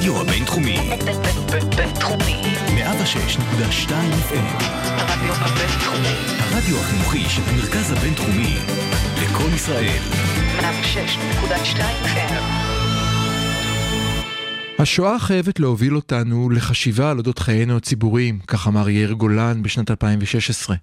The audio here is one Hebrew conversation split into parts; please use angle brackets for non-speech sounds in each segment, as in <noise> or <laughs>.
הרדיו הבינתחומי. בינתחומי. 106.2 FM. הרדיו הבינתחומי. הרדיו החינוכי של המרכז הבינתחומי. לקום ישראל. 106.2 FM. השואה חייבת להוביל אותנו לחשיבה על אודות חיינו הציבוריים, כך אמר יאיר גולן בשנת 2016.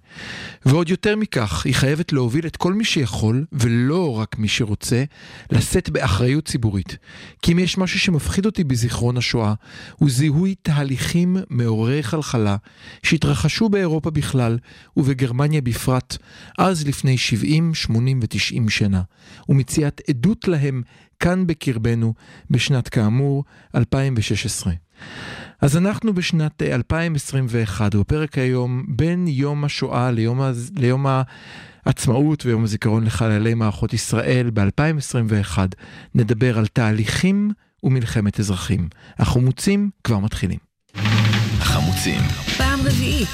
ועוד יותר מכך, היא חייבת להוביל את כל מי שיכול, ולא רק מי שרוצה, לשאת באחריות ציבורית. כי אם יש משהו שמפחיד אותי בזיכרון השואה, הוא זיהוי תהליכים מעוררי חלחלה שהתרחשו באירופה בכלל, ובגרמניה בפרט, אז לפני 70, 80 ו-90 שנה, ומציאת עדות להם כאן בקרבנו, בשנת כאמור 2016. אז אנחנו בשנת אה, 2021, ובפרק היום בין יום השואה ליום, הז- ליום העצמאות ויום הזיכרון לחללי מערכות ישראל ב-2021, נדבר על תהליכים ומלחמת אזרחים. החומוצים כבר מתחילים. החמוצים. פעם רביעית.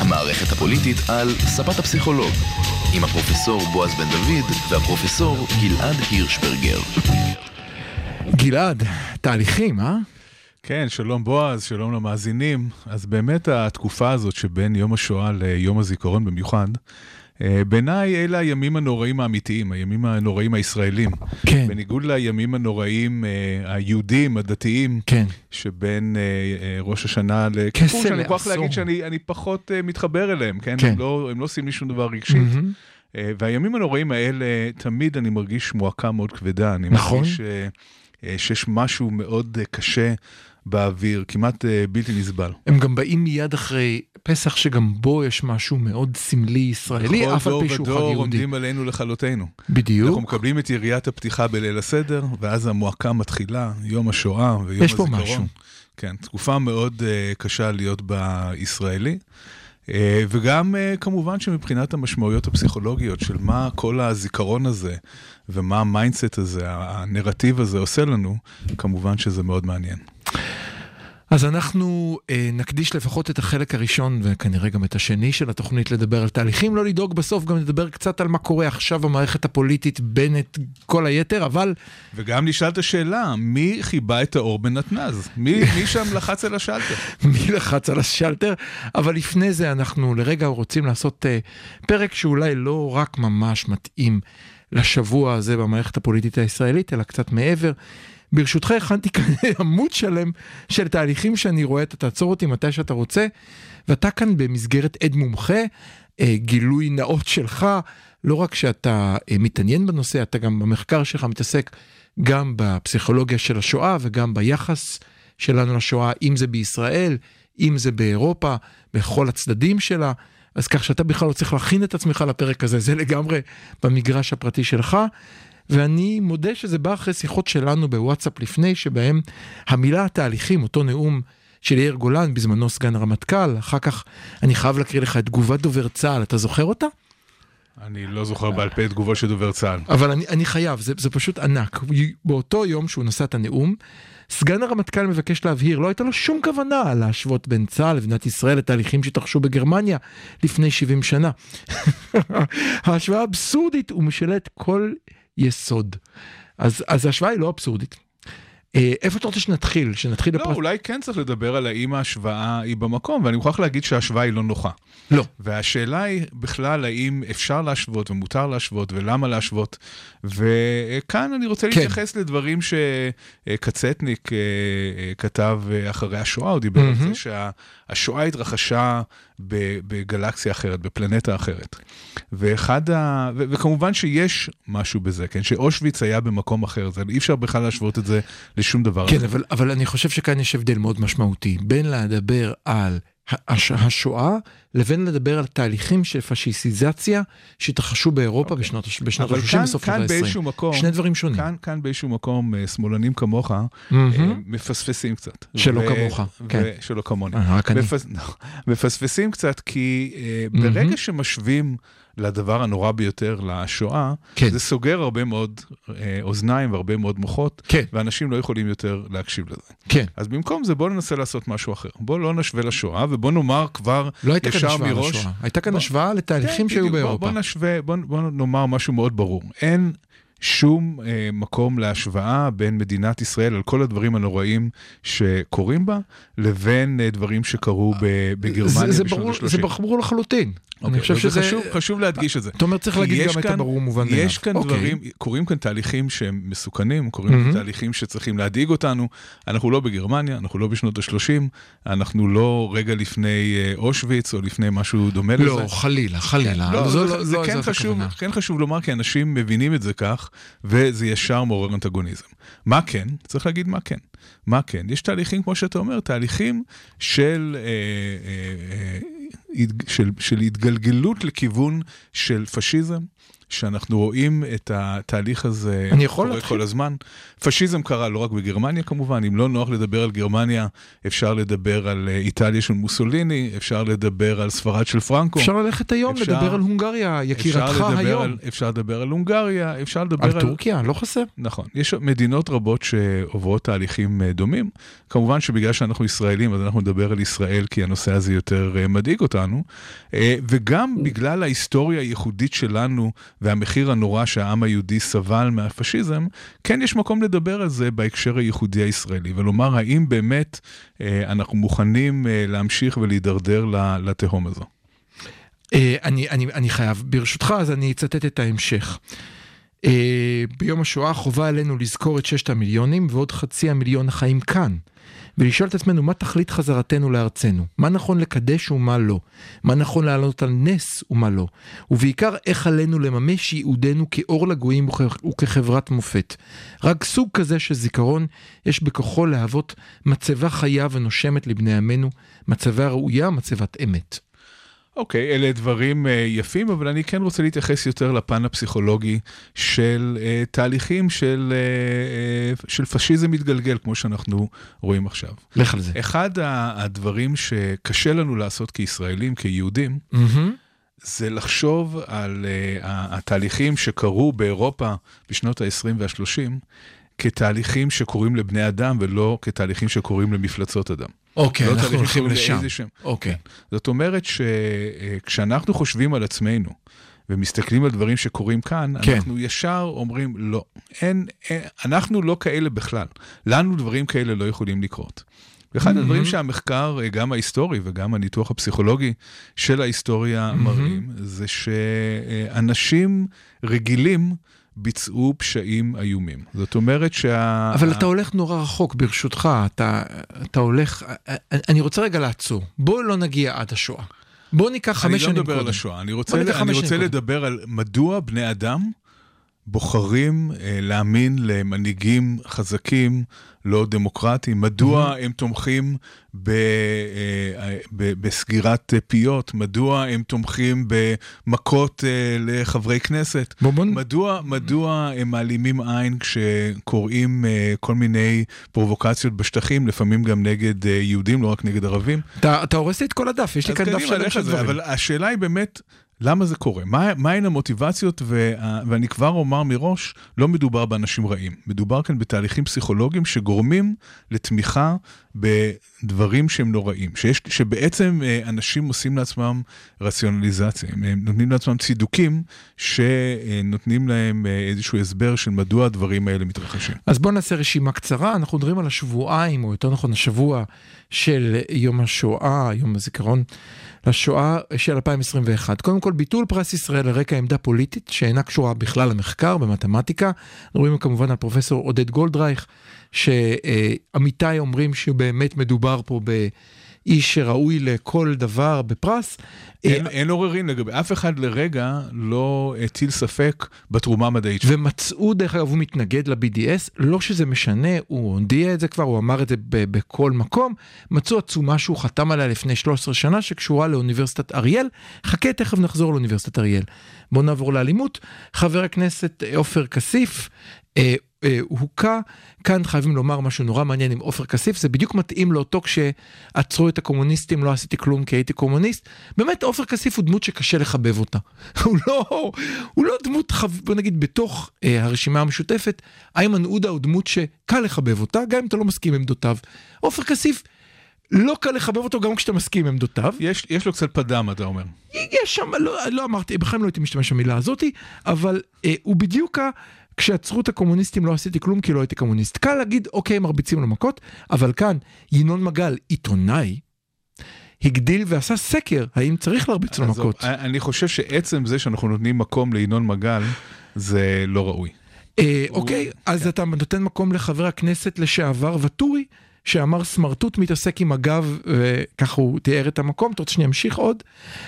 המערכת הפוליטית על ספת הפסיכולוג. עם הפרופסור בועז בן דוד והפרופסור גלעד הירשברגר. גלעד, תהליכים, אה? כן, שלום בועז, שלום למאזינים. אז באמת התקופה הזאת שבין יום השואה ליום הזיכרון במיוחד, בעיניי אלה הימים הנוראים האמיתיים, הימים הנוראים הישראלים. כן. בניגוד לימים הנוראים אה, היהודים, הדתיים, כן. שבין אה, אה, ראש השנה לכיפור, שאני מוכרח. להגיד שאני אני פחות אה, מתחבר אליהם, כן? כן. הם לא הם לא עושים לי שום דבר רגשית. אה, והימים הנוראים האלה, תמיד אני מרגיש מועקה מאוד כבדה. אני נכון. מרגיש אה, אה, שיש משהו מאוד אה, קשה באוויר, כמעט אה, בלתי נסבל. הם גם באים מיד אחרי פסח, שגם בו יש משהו מאוד סמלי ישראלי, אף על דור פי שהוא חג ודור יהודי. עומדים עלינו לכלותנו. אנחנו בדיוק. מקבלים את יריית הפתיחה בליל הסדר, ואז המועקה מתחילה, יום השואה ויום יש פה הזיכרון. משהו. כן, תקופה מאוד אה, קשה להיות בה ישראלי. אה, וגם אה, כמובן שמבחינת המשמעויות הפסיכולוגיות של מה כל הזיכרון הזה ומה ה mindset הזה, הנרטיב הזה עושה לנו, כמובן שזה מאוד מעניין. אז אנחנו אה, נקדיש לפחות את החלק הראשון וכנראה גם את השני של התוכנית לדבר על תהליכים, לא לדאוג בסוף גם לדבר קצת על מה קורה עכשיו במערכת הפוליטית בין את כל היתר, אבל וגם נשאל את השאלה, מי חיבה את האור בנתנז? מי, מי שם לחץ על השלטר? <laughs> מי לחץ על השלטר? אבל לפני זה אנחנו לרגע רוצים לעשות אה, פרק שאולי לא רק ממש מתאים לשבוע הזה במערכת הפוליטית הישראלית, אלא קצת מעבר. ברשותך הכנתי כאן <laughs> עמוד שלם של תהליכים שאני רואה, אתה תעצור אותי מתי שאתה רוצה, ואתה כאן במסגרת עד מומחה, אה, גילוי נאות שלך, לא רק שאתה אה, מתעניין בנושא, אתה גם במחקר שלך מתעסק גם בפסיכולוגיה של השואה וגם ביחס שלנו לשואה, אם זה בישראל, אם זה באירופה, בכל הצדדים שלה. אז כך שאתה בכלל לא צריך להכין את עצמך לפרק הזה, זה לגמרי במגרש הפרטי שלך. ואני מודה שזה בא אחרי שיחות שלנו בוואטסאפ לפני, שבהם המילה התהליכים, אותו נאום של יאיר גולן, בזמנו סגן הרמטכ"ל, אחר כך אני חייב להקריא לך את תגובת דובר צה"ל, אתה זוכר אותה? אני לא זוכר בעל פה תגובות של דובר צה"ל. אבל אני, אני חייב, זה, זה פשוט ענק. באותו יום שהוא נשא את הנאום, סגן הרמטכ"ל מבקש להבהיר, לא הייתה לו שום כוונה להשוות בין צה"ל למדינת ישראל לתהליכים שהתרחשו בגרמניה לפני 70 שנה. <laughs> ההשוואה אבסורדית ומשלת כל יסוד. אז, אז ההשוואה היא לא אבסורדית. אה, איפה אתה רוצה שנתחיל? שנתחיל לא, לפרט... אולי כן צריך לדבר על האם ההשוואה היא במקום, ואני מוכרח להגיד שההשוואה היא לא נוחה. לא. והשאלה היא בכלל האם אפשר להשוות ומותר להשוות ולמה להשוות. וכאן אני רוצה כן. להתייחס לדברים שקצטניק אה, אה, כתב אחרי השואה, הוא דיבר על זה שהשואה התרחשה בגלקסיה אחרת, בפלנטה אחרת. ואחד ה... ו- וכמובן שיש משהו בזה, כן? שאושוויץ היה במקום אחר, זה אי אפשר בכלל להשוות את זה לשום דבר כן. אבל, אבל אני חושב שכאן יש הבדל מאוד משמעותי בין לדבר על הש, השואה לבין לדבר על תהליכים של פשיסיזציה שהתרחשו באירופה בשנות, ה- בשנות אבל ה-30 כאן, בסוף כאן שנות באיזשהו ה-20. מקום, שני דברים שונים. כאן, כאן באיזשהו מקום, אה, שמאלנים כמוך, מהמם. מפספסים קצת. שלא כמוך, כן. ו- שלא כמוני. אה, רק אני. מפס... לא, <laughs> מפספסים קצת, כי ברגע שמשווים לדבר הנורא ביותר, לשואה, כן. זה סוגר הרבה מאוד אה, אוזניים והרבה מאוד מוחות, כן. ואנשים לא יכולים יותר להקשיב לזה. כן. אז במקום זה בואו ננסה לעשות משהו אחר. בואו לא נשווה לשואה, ובואו נאמר כבר לא הייתה כאן ישר השוואה מראש. לשואה, הייתה כאן בוא- השוואה לתהליכים כן, שהיו בדיוק. באירופה. בוא נשווה, בוא, בוא נאמר משהו מאוד ברור. אין שום אה, מקום להשוואה בין מדינת ישראל על כל הדברים הנוראים שקורים בה, לבין אה, דברים שקרו ב- בגרמניה זה, זה, בשנות ברור, ה-30. זה ברור לחלוטין. אני אוקיי, חושב אבל שזה... חשוב, חשוב להדגיש את זה. אתה אומר צריך להגיד גם את הברור מובן מאליו. יש כאן אוקיי. דברים, קורים כאן תהליכים שהם מסוכנים, קורים כאן. תהליכים שצריכים להדאיג אותנו. אנחנו לא בגרמניה, אנחנו לא בשנות ה-30, אנחנו לא רגע לפני אה, אושוויץ או לפני משהו דומה לזה. לא, חלילה, חלילה. לא, זה, לא- לא כן, חשוב. כן חשוב לומר, כי אנשים מבינים את זה כך, וזה ישר מעורר אנטגוניזם. מה כן? צריך להגיד מה כן. מה כן? יש תהליכים, כמו שאתה אומר, תהליכים של, אה, אה, אה, של, של התגלגלות לכיוון של פשיזם. שאנחנו רואים את התהליך הזה קורה? כל הזמן. פשיזם קרה לא רק בגרמניה כמובן, אם לא נוח לדבר על גרמניה, אפשר לדבר על אה, איטליה של מוסוליני, אפשר לדבר על ספרד של פרנקו. אפשר ללכת היום אפשר- לדבר על הונגריה, יקירתך אפשר היום. על, אפשר לדבר על הונגריה, אפשר לדבר על על... טורקיה, לא חסר. נכון. יש מדינות רבות שעוברות תהליכים אה, דומים. כמובן שבגלל שאנחנו ישראלים, אז אנחנו נדבר על ישראל, כי הנושא הזה יותר אה, מדאיג אותנו. וגם בגלל ההיסטוריה הייחודית שלנו והמחיר הנורא שהעם היהודי סבל מהפשיזם, כן יש מקום לדבר על זה בהקשר הייחודי הישראלי, ולומר האם באמת אה, אנחנו מוכנים אה, להמשיך ולהידרדר לתהום הזו. אה, אני, אני, אני חייב, ברשותך, אז אני אצטט את ההמשך. ביום השואה חובה עלינו לזכור את ששת המיליונים ועוד חצי המיליון החיים כאן. ולשאול את עצמנו מה תכלית חזרתנו לארצנו, מה נכון לקדש ומה לא, מה נכון להעלות על נס ומה לא, ובעיקר איך עלינו לממש ייעודנו כאור לגויים וכ- וכחברת מופת. רק סוג כזה של זיכרון יש בכוחו להוות מצבה חיה ונושמת לבני עמנו, מצבה ראויה, מצבת אמת. אוקיי, אלה דברים uh, יפים, אבל אני כן רוצה להתייחס יותר לפן הפסיכולוגי של uh, תהליכים של, uh, uh, של פשיזם מתגלגל, כמו שאנחנו רואים עכשיו. לך על זה. אחד הדברים שקשה לנו לעשות כישראלים, כיהודים, מהמם. זה לחשוב על uh, התהליכים שקרו באירופה בשנות ה-20 וה-30, כתהליכים שקורים לבני אדם ולא כתהליכים שקורים למפלצות אדם. אוקיי, לא אנחנו הולכים לשם. לאיזה שם. אוקיי. זאת אומרת שכשאנחנו חושבים על עצמנו ומסתכלים על דברים שקורים כאן, כן. כן. אנחנו ישר אומרים, לא, אין, אין, אנחנו לא כאלה בכלל. לנו דברים כאלה לא יכולים לקרות. ואחד הדברים שהמחקר, אה, גם ההיסטורי וגם הניתוח הפסיכולוגי של ההיסטוריה מראים, זה שאנשים רגילים ביצעו פשעים איומים. זאת אומרת שה... אבל אתה הולך נורא רחוק, ברשותך, אתה, אתה הולך... אני רוצה רגע לעצור. בואו לא נגיע עד השואה. בואו ניקח חמש אני שנים לא קודם. מדבר על השואה, אני רוצה, אני רוצה לדבר על מדוע בני אדם בוחרים אה, להאמין למנהיגים חזקים, לא דמוקרטיים, מדוע הם תומכים ב, אה, ב, בסגירת פיות, מדוע הם תומכים במכות אה, לחברי כנסת. בוא... מדוע, מדוע הם מעלימים עין כשקוראים אה, כל מיני פרובוקציות בשטחים, לפעמים גם נגד אה, יהודים, לא רק נגד ערבים? אתה, אתה הורס לי את כל הדף, יש לי כאן דף שלם של דברים. אבל השאלה היא באמת, למה זה קורה? מה, מהן המוטיבציות, וה, ואני כבר אומר מראש, לא מדובר באנשים רעים. מדובר כאן בתהליכים פסיכולוגיים שגורמים לתמיכה בדברים שהם נוראים. שיש, שבעצם אה, אנשים עושים לעצמם רציונליזציה, הם נותנים לעצמם צידוקים שנותנים להם אה, איזשהו הסבר של מדוע הדברים האלה מתרחשים. אז בואו נעשה רשימה קצרה, אנחנו מדברים על השבועיים, או יותר נכון השבוע של יום השואה, יום הזיכרון לשואה של 2021. קודם כל, ביטול פרס ישראל על רקע עמדה פוליטית שאינה קשורה בכלל למחקר במתמטיקה. מדברים כמובן על פרופסור עודד גולדרייך, שעמיתיי אומרים שבאמת מדובר פה באיש שראוי לכל דבר בפרס. אין, אין עוררין לגבי, אף אחד לרגע לא הטיל ספק בתרומה המדעית שלו. ומצאו, דרך אגב, הוא מתנגד ל-BDS, לא שזה משנה, הוא הודיע את זה כבר, הוא אמר את זה בכל מקום. מצאו עצומה שהוא חתם עליה לפני 13 שנה, שקשורה לאוניברסיטת אריאל. חכה, תכף נחזור לאוניברסיטת אריאל. בואו נעבור לאלימות. חבר הכנסת עופר כסיף, אה, אה, הוכה, כאן חייבים לומר משהו נורא מעניין עם עופר כסיף, זה בדיוק מתאים לאותו כשעצרו את הקומוניסטים, לא עשיתי כלום כי הייתי קומוניסט. באמת עופר כסיף הוא דמות שקשה לחבב אותה. <laughs> הוא לא, הוא לא דמות, חב... בוא נגיד, בתוך אה, הרשימה המשותפת, איימן עודה הוא דמות שקל לחבב אותה, גם אם אתה לא מסכים עם עמדותיו. עופר כסיף, לא קל לחבב אותו גם כשאתה מסכים עם עמדותיו. יש, יש לו קצת פדם, אתה אומר. יש שם, לא, לא אמרתי, בכלל לא הייתי משתמש במילה הזאתי, אבל אה, הוא בדיוק ה... כשעצרו את הקומוניסטים לא עשיתי כלום כי לא הייתי קומוניסט. קל להגיד, אוקיי, מרביצים לו מכות, אבל כאן, ינון מגל, עיתונאי, הגדיל ועשה סקר, האם צריך להרביץ לו מכות. אני חושב שעצם זה שאנחנו נותנים מקום לינון מגל, זה לא ראוי. אה, אוקיי, אז אתה נותן מקום לחבר הכנסת לשעבר ואטורי, שאמר סמרטוט מתעסק עם הגב, וככה הוא תיאר את המקום, אתה רוצה שאני אמשיך עוד?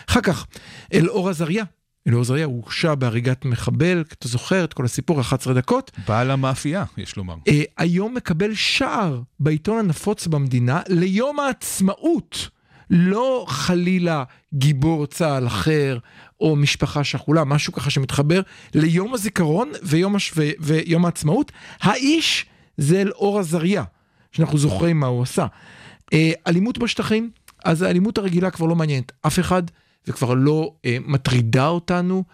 אחר כך, אלאור עזריה. אלאור עזריה הורשע בהריגת מחבל, אתה זוכר את כל הסיפור, 11 דקות. בעל המאפייה, יש לומר. אה, היום מקבל שער בעיתון הנפוץ במדינה ליום העצמאות. לא חלילה גיבור צה"ל אחר או משפחה שכולה, משהו ככה שמתחבר ליום הזיכרון ויום, הש... ו... ויום העצמאות. האיש זה אלאור עזריה, שאנחנו זוכרים מה הוא עשה. אה, אלימות בשטחים, אז האלימות הרגילה כבר לא מעניינת אף אחד וכבר לא אה, מטרידה אותנו.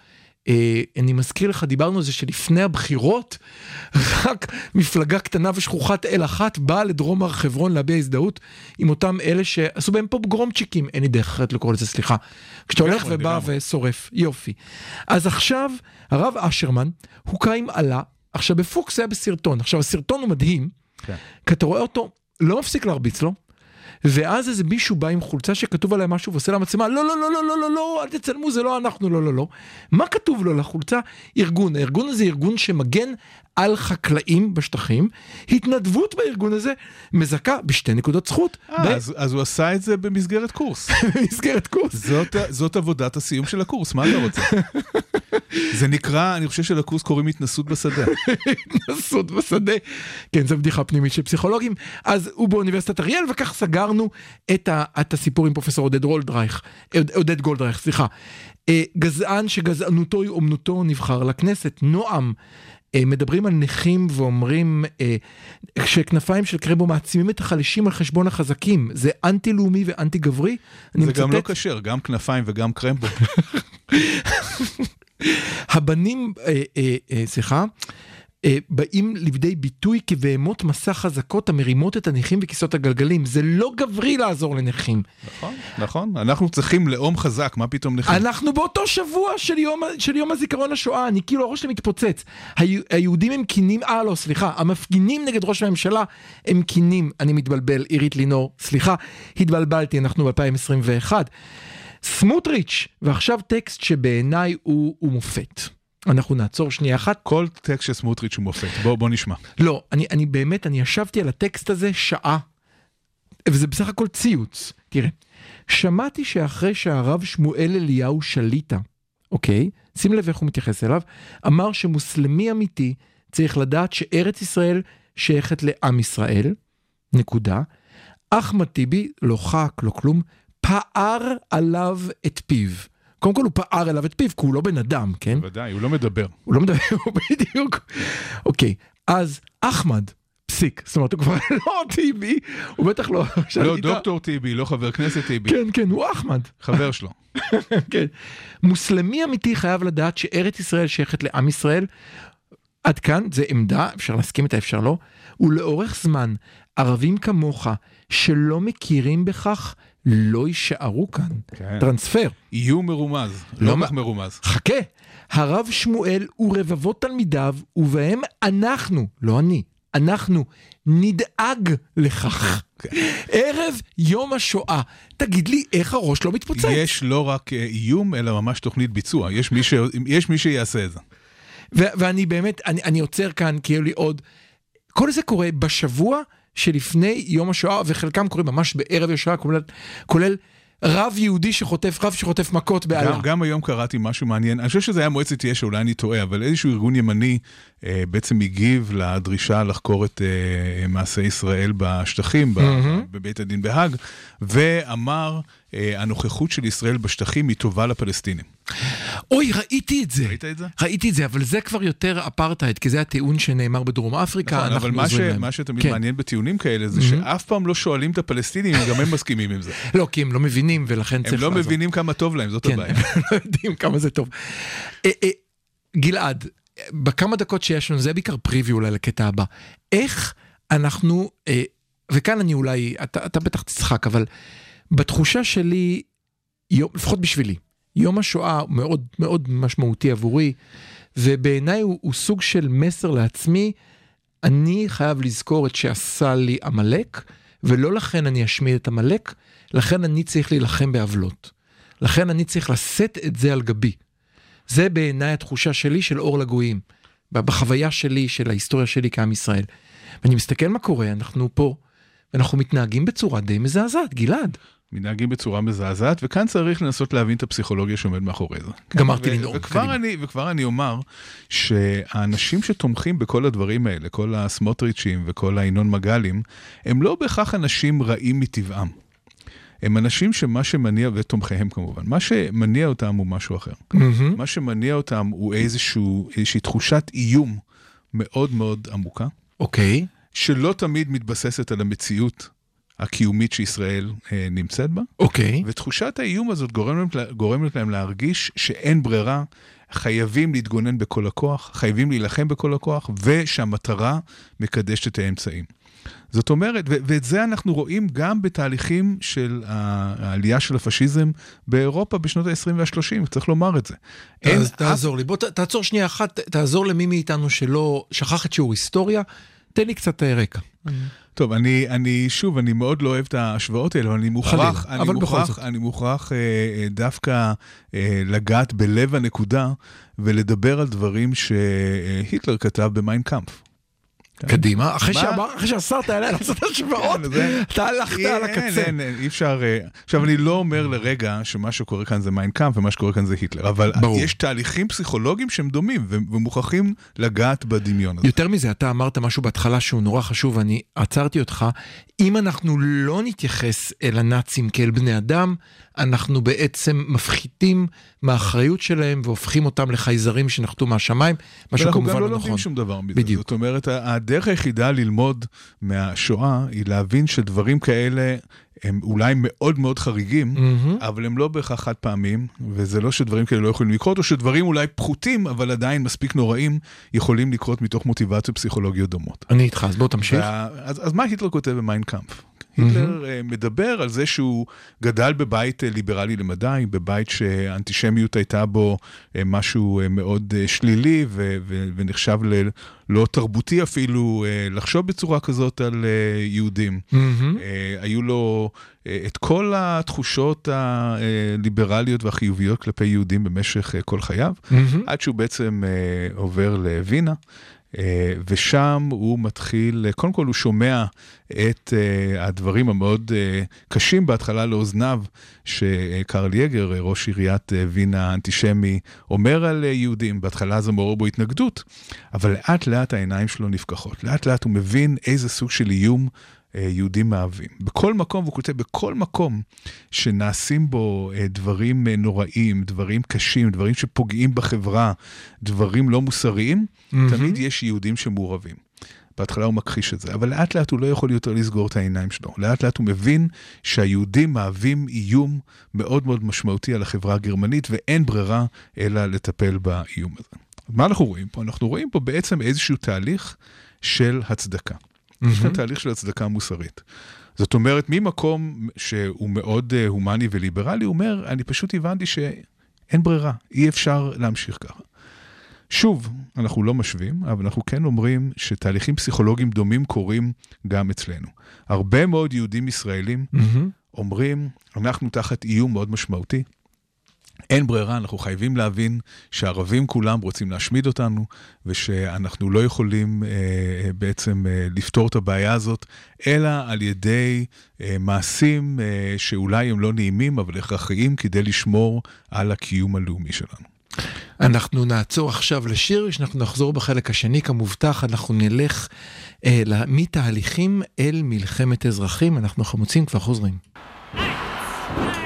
אה, אני מזכיר לך, דיברנו על זה שלפני הבחירות, <laughs> רק מפלגה קטנה ושכוחת אל אחת באה לדרום הר חברון להביע הזדהות עם אותם אלה שעשו בהם פה פוגרומצ'יקים, אין לי דרך אחרת לקרוא לזה, סליחה. כשאתה הולך ובא. ושורף, יופי. אז עכשיו, הרב אשרמן הוכה עם עלה, עכשיו בפוקס היה בסרטון, עכשיו הסרטון הוא מדהים, כן. כי אתה רואה אותו, לא מפסיק להרביץ לו. ואז איזה מישהו בא עם חולצה שכתוב עליה משהו ועושה למצלמה, לא, לא, לא, לא, לא, לא, לא, אל תצלמו, זה לא אנחנו, לא, לא, לא. מה כתוב לו לחולצה? ארגון. הארגון הזה ארגון שמגן על חקלאים בשטחים. התנדבות בארגון הזה מזכה בשתי נקודות זכות אה, אז, אז הוא עשה את זה במסגרת קורס. <laughs> במסגרת קורס. זאת, זאת עבודת הסיום של הקורס, מה אתה רוצה? <laughs> זה נקרא, אני חושב שלקורס קוראים התנסות בשדה. <laughs> התנסות בשדה. כן, זו בדיחה פנימית של פסיכולוגים. אז הוא באוניברסיטת אריאל, וכך סגרנו את, ה, את הסיפור עם פרופסור עודד גולדרייך, עוד- עודד גולדרייך, סליחה. אה, גזען שגזענותו היא אומנותו נבחר לכנסת, נועם. אה, מדברים על נכים ואומרים אה, שכנפיים של קרמבו מעצימים את החלשים על חשבון החזקים. זה אנטי לאומי ואנטי גברי. זה גם לא. כשר, גם כנפיים וגם קרמבו. <laughs> הבנים, אה, אה, אה, סליחה, אה, באים לידי ביטוי כבהמות מסע חזקות המרימות את הנכים בכיסאות הגלגלים. זה לא גברי לעזור לנכים. נכון, נכון. אנחנו צריכים לאום חזק, מה פתאום נכים? אנחנו באותו שבוע של יום, של יום הזיכרון לשואה, אני כאילו הראש שלי מתפוצץ. היהודים הם קינים, אה לא, סליחה, המפגינים נגד ראש הממשלה הם קינים, אני מתבלבל, עירית לינור, סליחה, התבלבלתי, אנחנו ב-2021. סמוטריץ', ועכשיו טקסט שבעיניי הוא, הוא מופת. אנחנו נעצור שנייה אחת. כל טקסט של סמוטריץ' הוא מופת. בוא, בוא נשמע. לא, אני, אני באמת, אני ישבתי על הטקסט הזה שעה, וזה בסך הכל ציוץ. תראה, שמעתי שאחרי שהרב שמואל אליהו שליטה, אוקיי? שים לב איך הוא מתייחס אליו, אמר שמוסלמי אמיתי צריך לדעת שארץ ישראל שייכת לעם ישראל, נקודה. אחמד טיבי, לא ח"כ, לא כלום, פער עליו את פיו. קודם כל הוא פער עליו את פיו, כי הוא לא בן אדם, כן? בוודאי, הוא לא מדבר. הוא לא מדבר, <laughs> הוא בדיוק. אוקיי, אז אחמד, פסיק, זאת אומרת הוא כבר <laughs> לא טיבי, הוא בטח לא... לא. דוקטור טיבי, לא חבר כנסת טיבי, כן, כן, הוא אחמד. חבר שלו. <laughs> כן. מוסלמי אמיתי חייב לדעת שארץ ישראל שייכת לעם ישראל. עד כאן זה עמדה, אפשר להסכים איתה, אפשר לא. ולאורך זמן, ערבים כמוך שלא מכירים בכך, לא יישארו כאן. כן. טרנספר. איום מרומז, לא כך מרומז. חכה, הרב שמואל ורבבות תלמידיו, ובהם אנחנו, לא אני, אנחנו נדאג לכך. ערב יום השואה. תגיד לי, איך הראש לא מתפוצץ? יש לא רק אה, איום, אלא ממש תוכנית ביצוע. יש מי ש- יש מי שיעשה את זה. ו- ואני באמת, אני, אני עוצר כאן, כי היו לי עוד... כל זה קורה בשבוע שלפני יום השואה, וחלקם קורים ממש בערב השואה, כולל, כולל רב יהודי שחוטף, רב שחוטף מכות בעלה. גם, גם היום קראתי משהו מעניין, אני חושב שזה היה מועצת יש"ע, אולי אני טועה, אבל איזשהו ארגון ימני אה, בעצם הגיב לדרישה לחקור את אה, מעשי ישראל בשטחים, מהמם. בבית הדין בהאג, ואמר, הנוכחות של ישראל בשטחים היא טובה לפלסטינים. אוי, ראיתי את זה. ראית את זה? ראיתי את זה, אבל זה כבר יותר אפרטהייד, כי זה הטיעון שנאמר בדרום אפריקה, נכון, אנחנו אבל מה, ש, עוזרים להם. מה שתמיד כן. מעניין בטיעונים כאלה זה שאף פעם לא שואלים את הפלסטינים אם גם הם מסכימים עם זה. לא, כי הם לא מבינים, ולכן הם צריך לא לעזור. מבינים כמה טוב להם, זאת כן, הבעיה. הם לא יודעים כמה זה טוב. אה, אה, גלעד, בכמה דקות שיש לנו, זה בעיקר פריוויו אולי לקטע הבא. איך אנחנו, אה, וכאן אני אולי, אתה, אתה בטח תצחק, אבל בתחושה שלי, יום, לפחות בשבילי, יום השואה הוא מאוד מאוד משמעותי עבורי. ובעיניי הוא, הוא סוג של מסר לעצמי, אני חייב לזכור את שעשה לי עמלק, ולא לכן אני אשמיד את עמלק, לכן אני צריך להילחם בעוולות. לכן אני צריך לשאת את זה על גבי. זה בעיניי התחושה שלי של אור לגויים, בחוויה שלי, של ההיסטוריה שלי כעם ישראל. ואני מסתכל מה קורה, אנחנו פה, ואנחנו מתנהגים בצורה די מזעזעת, גלעד. מתנהגים בצורה מזעזעת, וכאן צריך לנסות להבין את הפסיכולוגיה שעומד מאחורי זה. גמרתי ו- לנאום, וכבר. אני, וכבר אני אומר שהאנשים שתומכים בכל הדברים האלה, כל הסמוטריצ'ים וכל הינון מגלים, הם לא בהכרח אנשים רעים מטבעם. הם אנשים שמה שמניע, ותומכיהם כמובן, מה שמניע אותם הוא משהו אחר. מהמם. מה שמניע אותם הוא איזשהו, איזושהי תחושת איום מאוד מאוד עמוקה, אוקיי, שלא תמיד מתבססת על המציאות הקיומית שישראל אה, נמצאת בה. אוקיי. ותחושת האיום הזאת גורמת, גורמת להם להרגיש שאין ברירה, חייבים להתגונן בכל הכוח, חייבים להילחם בכל הכוח, ושהמטרה מקדשת את האמצעים. זאת אומרת, ו- ואת זה אנחנו רואים גם בתהליכים של העלייה של הפשיזם באירופה בשנות ה-20 וה-30, צריך לומר את זה. אז אף- תעזור לי, בוא ת- תעצור שנייה אחת, תעזור למי מאיתנו שלא שכח את שיעור היסטוריה, תן לי קצת אה, רקע. טוב, אני, אני, שוב, אני מאוד לא אוהב את ההשוואות האלה, אבל אני מוכרח, חלילה, אני אבל בכל מוכרח, זאת. אני מוכרח אה, אה, דווקא אה, לגעת בלב הנקודה ולדבר על דברים שהיטלר כתב במיינקאמפ. קדימה, אחרי שאסרת עליה לעשות השוואות, כן, אתה הלכת אין, על הקצה. אין, אין, אי אפשר... אה, עכשיו, אני לא אומר לרגע שמה שקורה כאן זה מיינקאמפ ומה שקורה כאן זה היטלר, אבל. יש תהליכים פסיכולוגיים שהם דומים ומוכרחים לגעת בדמיון הזה. יותר מזה, אתה אמרת משהו בהתחלה שהוא נורא חשוב, ואני עצרתי אותך. אם אנחנו לא נתייחס אל הנאצים כאל בני אדם, אנחנו בעצם מפחיתים מהאחריות שלהם והופכים אותם לחייזרים שנחתו מהשמיים, מה ואנחנו שכמובן גם לא לא לומדים נכון. שום דבר מזה. בדיוק. זאת אומרת, הדרך היחידה ללמוד מהשואה היא להבין שדברים כאלה הם אולי מאוד מאוד חריגים, מהמם. אבל הם לא בהכרח חד פעמים, וזה לא שדברים כאלה לא יכולים לקרות, או שדברים אולי פחותים, אבל עדיין מספיק נוראים, יכולים לקרות מתוך מוטיבציות פסיכולוגיות דומות. אני איתך, אז בוא תמשיך. וה... אז, אז מה היטלר כותב במיינקאמפ? היטלר אה, מדבר על זה שהוא גדל בבית אה, ליברלי למדי, בבית שהאנטישמיות הייתה בו אה, משהו מאוד שלילי ו- ו- ונחשב ללא תרבותי אפילו לחשוב בצורה כזאת על יהודים. אה, היו לו את כל התחושות הליברליות והחיוביות כלפי יהודים במשך כל חייו. מהמם. עד שהוא בעצם עובר לווינה, ושם הוא מתחיל, אה, קודם כל הוא שומע את אה, הדברים המאוד אה, קשים בהתחלה לאוזניו, שקרל יגר, אה, ראש עיריית אה, וינה האנטישמי, אומר על אה, יהודים. בהתחלה זה מעורר בו התנגדות, אבל לאט לאט העיניים שלו נפקחות. לאט לאט הוא מבין איזה סוג של איום אה, יהודים מהווים. בכל מקום, והוא כותב, בכל מקום שנעשים בו אה, דברים אה, נוראים, דברים קשים, דברים שפוגעים בחברה, דברים לא מוסריים, מהמם. תמיד יש יהודים שמעורבים. בהתחלה הוא מכחיש את זה, אבל לאט לאט הוא לא יכול יותר לסגור את העיניים שלו. לאט לאט הוא מבין שהיהודים מהווים איום מאוד מאוד משמעותי על החברה הגרמנית, ואין ברירה אלא לטפל באיום הזה. מה אנחנו רואים פה? אנחנו רואים פה בעצם איזשהו תהליך של הצדקה. יש כאן תהליך של הצדקה מוסרית. זאת אומרת, ממקום שהוא מאוד אה, הומני וליברלי, הוא אומר, אני פשוט הבנתי שאין ברירה, אי אפשר להמשיך ככה. שוב, אנחנו לא משווים, אבל אנחנו כן אומרים שתהליכים פסיכולוגיים דומים קורים גם אצלנו. הרבה מאוד יהודים ישראלים מהמם. אומרים, אנחנו תחת איום מאוד משמעותי. אין ברירה, אנחנו חייבים להבין שהערבים כולם רוצים להשמיד אותנו, ושאנחנו לא יכולים אה, אה, בעצם אה, לפתור את הבעיה הזאת, אלא על ידי אה, מעשים אה, שאולי הם לא נעימים, אבל הכרחיים כדי לשמור על הקיום הלאומי שלנו. אנחנו נעצור עכשיו לשיר, כשאנחנו נחזור בחלק השני, כמובטח, אנחנו נלך אה, מתהליכים אל מלחמת אזרחים, אנחנו חמוצים, כבר חוזרים. Walk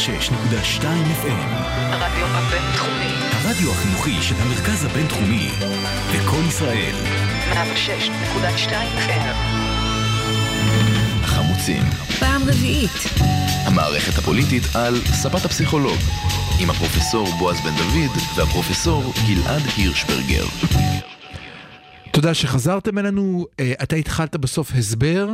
106.2 FM, הרדיו הבינתחומי. הרדיו החינוכי של המרכז הבינתחומי, לקום ישראל, 106.2 FM. חמוצים, פעם רביעית. המערכת הפוליטית על ספת הפסיכולוג, עם הפרופסור בועז בן דוד והפרופסור גלעד הירשברגר. תודה שחזרתם אלינו, אה, אתה התחלת בסוף הסבר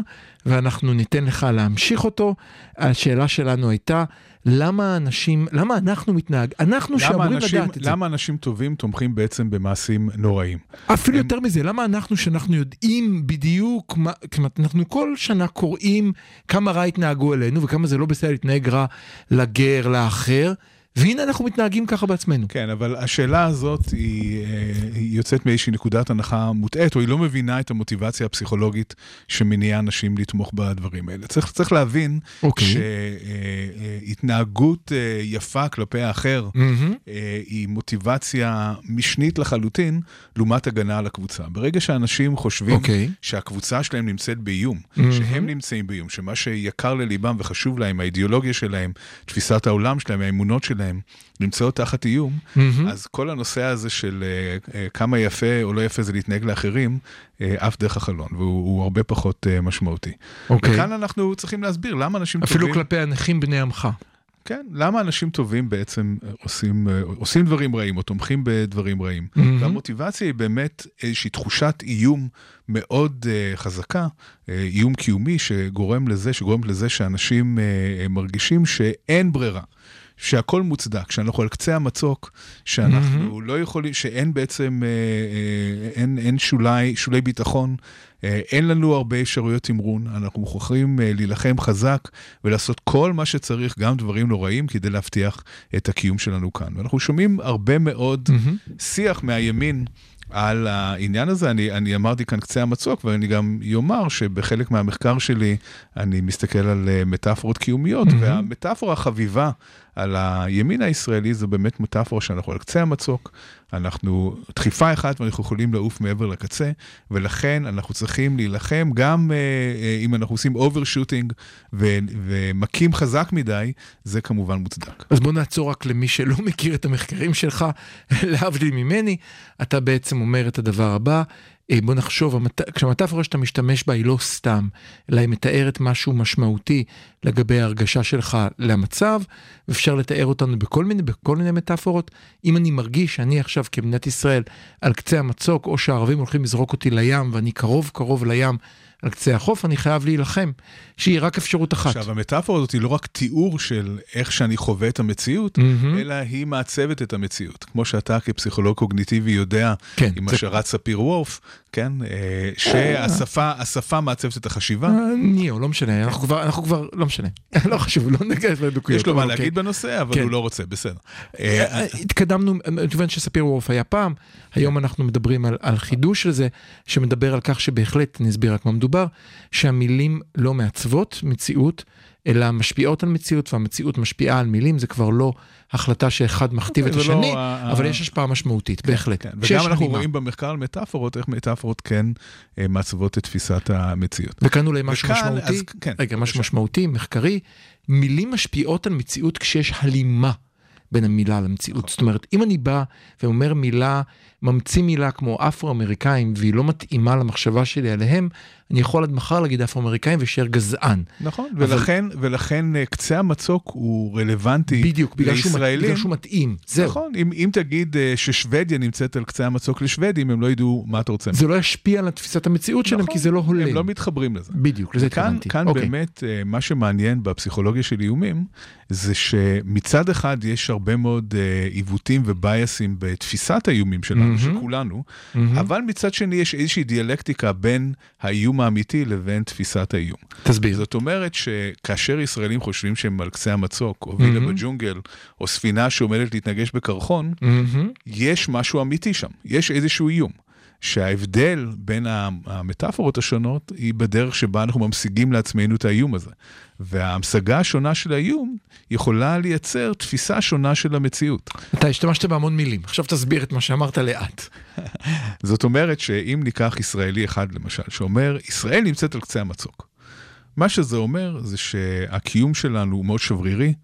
ואנחנו ניתן לך להמשיך אותו. השאלה שלנו הייתה, למה אנשים, למה אנחנו מתנהג, אנחנו שאמורים אנשים, לדעת את זה. למה אנשים טובים תומכים בעצם במעשים נוראים? אפילו הם- יותר מזה, למה אנחנו שאנחנו יודעים בדיוק, מה, כלומר, אנחנו כל שנה קוראים כמה רע התנהגו אלינו וכמה זה לא בסדר להתנהג רע לגר, לאחר, והנה אנחנו מתנהגים ככה בעצמנו. כן, אבל השאלה הזאת היא, אה, היא יוצאת מאיזושהי נקודת הנחה מוטעית, או היא לא מבינה את המוטיבציה הפסיכולוגית שמניעה אנשים לתמוך בדברים האלה. צריך, צריך להבין אוקיי. שהתנהגות יפה כלפי האחר. אה, היא מוטיבציה משנית לחלוטין, לעומת הגנה על הקבוצה. ברגע שאנשים חושבים אוקיי. שהקבוצה שלהם נמצאת באיום, מהמם. שהם נמצאים באיום, שמה שיקר לליבם וחשוב להם, האידיאולוגיה שלהם, תפיסת העולם שלהם, האמונות שלהם, נמצאות תחת איום, מהמם. אז כל הנושא הזה של אה, אה, כמה יפה או לא יפה זה להתנהג לאחרים, אה, עף דרך החלון, והוא הוא הרבה פחות אה, משמעותי. אוקיי. וכאן אנחנו צריכים להסביר למה אנשים אפילו טובים... כלפי הנכים בני עמך. כן, למה אנשים טובים בעצם עושים, עושים דברים רעים או תומכים בדברים רעים. מהמם. והמוטיבציה היא באמת איזושהי תחושת איום מאוד uh, חזקה, uh, איום קיומי שגורם לזה, שגורם לזה שאנשים uh, מרגישים שאין ברירה. שהכל מוצדק, שאנחנו על קצה המצוק, שאנחנו לא יכולים, שאין בעצם, אה, אה, אין, אין שולי, שולי ביטחון, אה, אין לנו הרבה אפשרויות תמרון, אנחנו מוכרחים להילחם חזק ולעשות כל מה שצריך, גם דברים נוראים, כדי להבטיח את הקיום שלנו כאן. ואנחנו שומעים הרבה מאוד מהמם. שיח מהימין. על העניין הזה, אני, אני אמרתי כאן קצה המצוק, ואני גם אומר שבחלק מהמחקר שלי אני מסתכל על מטאפורות קיומיות, מהמם. והמטאפורה החביבה על הימין הישראלי זו באמת מטאפורה שאנחנו על קצה המצוק, אנחנו דחיפה אחת ואנחנו יכולים לעוף מעבר לקצה, ולכן אנחנו צריכים להילחם גם אה, אה, אם אנחנו עושים overshooting ומכים חזק מדי, זה כמובן מוצדק. אז בוא נעצור רק למי שלא מכיר את המחקרים שלך, <laughs> להבדיל ממני, אתה בעצם אומר את הדבר הבא, בוא נחשוב, המת... כשהמטאפורה שאתה משתמש בה היא לא סתם, אלא היא מתארת משהו משמעותי לגבי ההרגשה שלך למצב, ואפשר לתאר אותנו בכל מיני, בכל מיני מטאפורות. אם אני מרגיש שאני עכשיו כמדינת ישראל על קצה המצוק, או שהערבים הולכים לזרוק אותי לים ואני קרוב קרוב לים, על קצה החוף, אני חייב להילחם, שהיא רק אפשרות אחת. עכשיו, המטאפורה הזאת היא לא רק תיאור של איך שאני חווה את המציאות, מהמם. אלא היא מעצבת את המציאות. כמו שאתה כפסיכולוג קוגניטיבי יודע, כן, עם זה- השערת ספיר וורף, כן, אה, שהשפה השפה מעצבת את החשיבה. ניאו, לא משנה, אנחנו כבר, אנחנו כבר, לא משנה, <laughs> לא חשוב, לא ניכנס לדקויות. יש לו מה אבל להגיד אוקיי. בנושא, אבל כן. הוא לא רוצה, בסדר. אה, אה, התקדמנו, מכיוון שספיר וורף היה פעם, היום אנחנו מדברים על, על חידוש של זה, שמדבר על כך שבהחלט, אני אסביר רק מה מדובר, שהמילים לא מעצבות מציאות, אלא משפיעות על מציאות, והמציאות משפיעה על מילים, זה כבר לא החלטה שאחד מכתיב את זה לא השני, ה- אבל ה- יש השפעה משמעותית, בהחלט. כן, וגם אנחנו הלימה. רואים במחקר על מטאפורות, איך מטאפורות כן אה, מעצבות את תפיסת המציאות. וכאן אולי משהו וכאן, משמעותי, אז כן, רגע, משהו. משמעותי, מחקרי, מילים משפיעות על מציאות כשיש הלימה בין המילה למציאות. נכון. זאת אומרת, אם אני בא ואומר מילה, ממציא מילה כמו אפרו-אמריקאים והיא לא מתאימה למחשבה שלי עליהם, אני יכול עד מחר להגיד אפרו-אמריקאים ויישאר גזען. נכון, אבל- ולכן, ולכן אה, קצה המצוק הוא רלוונטי בדיוק, בגלל לישראלים. בגלל שהוא מתאים. זהו. נכון, אם, אם תגיד אה, ששוודיה נמצאת על קצה המצוק לשוודים, הם לא ידעו מה אתה רוצה. זה לא ישפיע על תפיסת המציאות שלהם, נכון, כי זה לא הולם. הם לא מתחברים לזה. בדיוק, לזה כאן, התכוונתי. כאן אוקיי. באמת, אה, מה שמעניין בפסיכולוגיה של איומים, זה שמצד אחד יש הרבה מאוד עיוותים ובייסים בתפיסת האיומים שלנו, מהמם. של כולנו, מהמם. אבל מצד שני יש איזושהי דיאלקטיקה בין האיום האמיתי לבין תפיסת האיום. תסביר. זאת אומרת שכאשר ישראלים חושבים שהם על קצה המצוק, או וילה מהמם. בג'ונגל, או ספינה שעומדת להתנגש בקרחון, מהמם. יש משהו אמיתי שם, יש איזשהו איום. שההבדל בין המטאפורות השונות היא בדרך שבה אנחנו ממשיגים לעצמנו את האיום הזה. וההמשגה השונה של האיום יכולה לייצר תפיסה שונה של המציאות. אתה השתמשת בהמון מילים, עכשיו תסביר את מה שאמרת לאט. <laughs> זאת אומרת שאם ניקח ישראלי אחד למשל, שאומר, ישראל נמצאת על קצה המצוק. מה שזה אומר זה שהקיום שלנו הוא מאוד שברירי,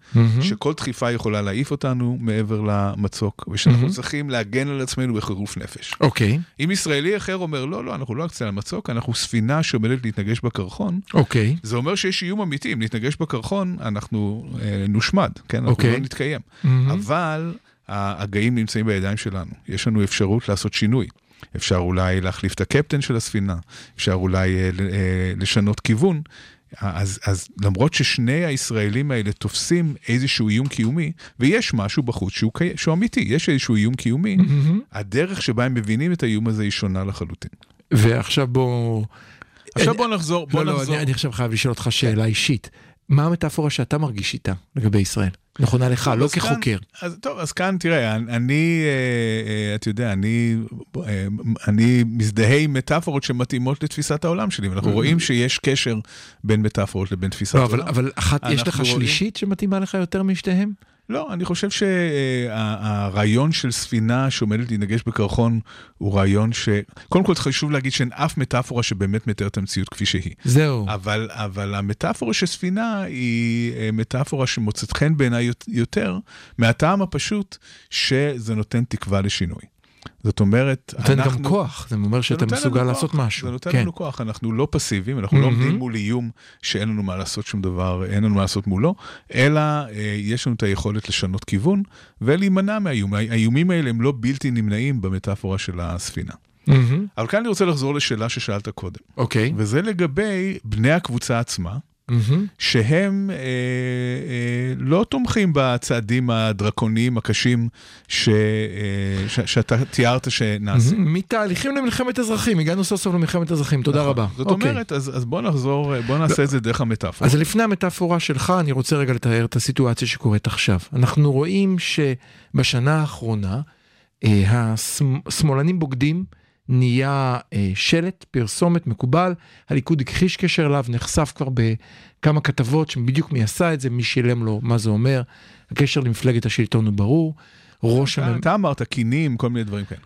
שכל דחיפה יכולה להעיף אותנו מעבר למצוק, ושאנחנו מהמם. צריכים להגן על עצמנו בחירוף נפש. אוקיי, אם ישראלי אחר אומר, לא, לא, אנחנו לא על קצה המצוק, אנחנו ספינה שעומדת להתנגש בקרחון, אוקיי. זה אומר שיש איום אמיתי, אם נתנגש בקרחון, אנחנו אה, נושמד, כן? אנחנו אוקיי. לא נתקיים. מהמם. אבל ההגאים נמצאים בידיים שלנו. יש לנו אפשרות לעשות שינוי. אפשר אולי להחליף את הקפטן של הספינה, אפשר אולי אה, אה, לשנות כיוון. אז, אז למרות ששני הישראלים האלה תופסים איזשהו איום קיומי, ויש משהו בחוץ שהוא, קי... שהוא אמיתי, יש איזשהו איום קיומי, מהמם. הדרך שבה הם מבינים את האיום הזה היא שונה לחלוטין. ועכשיו בוא... עכשיו בוא נחזור, בוא לא, לא, נחזור. אני, אני עכשיו חייב לשאול אותך שאלה אישית. מה המטאפורה שאתה מרגיש איתה לגבי ישראל? נכונה לך, לא כחוקר. אז טוב, אז כאן תראה, אני, אה, אה, אתה יודע, אני, אה, אני מזדהה עם מטאפורות שמתאימות לתפיסת העולם שלי, ואנחנו רואים שיש קשר בין מטאפורות לבין תפיסת לא, אבל, העולם. אבל אחת, יש לך רואים- שלישית שמתאימה לך יותר משתיהם? לא, אני חושב שהרעיון של ספינה שעומדת להתנגש בקרחון הוא רעיון ש... קודם כל חשוב להגיד שאין אף מטאפורה שבאמת מתארת את המציאות כפי שהיא. זהו. אבל, אבל המטאפורה של ספינה היא אה, מטאפורה שמוצאת חן בעיניי יות- יותר, מהטעם הפשוט שזה נותן תקווה לשינוי. זאת אומרת, נותן אנחנו... גם כוח, זה אומר שאתה נותן מסוגל לעשות כוח, משהו. זה נותן כן. לנו כוח, אנחנו לא פסיביים, אנחנו לא מהמם. עומדים מול איום שאין לנו מה לעשות שום דבר, אין לנו מה לעשות מולו, אלא אה, יש לנו את היכולת לשנות כיוון ולהימנע מהאיום. האיומים האלה הם לא בלתי נמנעים במטאפורה של הספינה. מהמם. אבל כאן אני רוצה לחזור לשאלה ששאלת קודם, אוקיי. וזה לגבי בני הקבוצה עצמה. מהמם. שהם אה, אה, לא תומכים בצעדים הדרקוניים הקשים ש, אה, ש, שאתה תיארת שנעשים. מהמם. מתהליכים למלחמת אזרחים, הגענו סוף סוף למלחמת אזרחים, תודה נכון. רבה. זאת אוקיי. אומרת, אז, אז בוא נחזור, בוא נעשה את זה דרך המטאפורה. אז לפני המטאפורה שלך, אני רוצה רגע לתאר את הסיטואציה שקורית עכשיו. אנחנו רואים שבשנה האחרונה, אה, השמ- השמאלנים בוגדים, נהיה אה, שלט, פרסומת מקובל, הליכוד הכחיש קשר אליו, נחשף כבר בכמה כתבות שבדיוק מי עשה את זה, מי שילם לו, מה זה אומר. הקשר למפלגת השלטון הוא ברור. ראש הממשלה... אתה אמרת כינים, כל מיני דברים כאלה.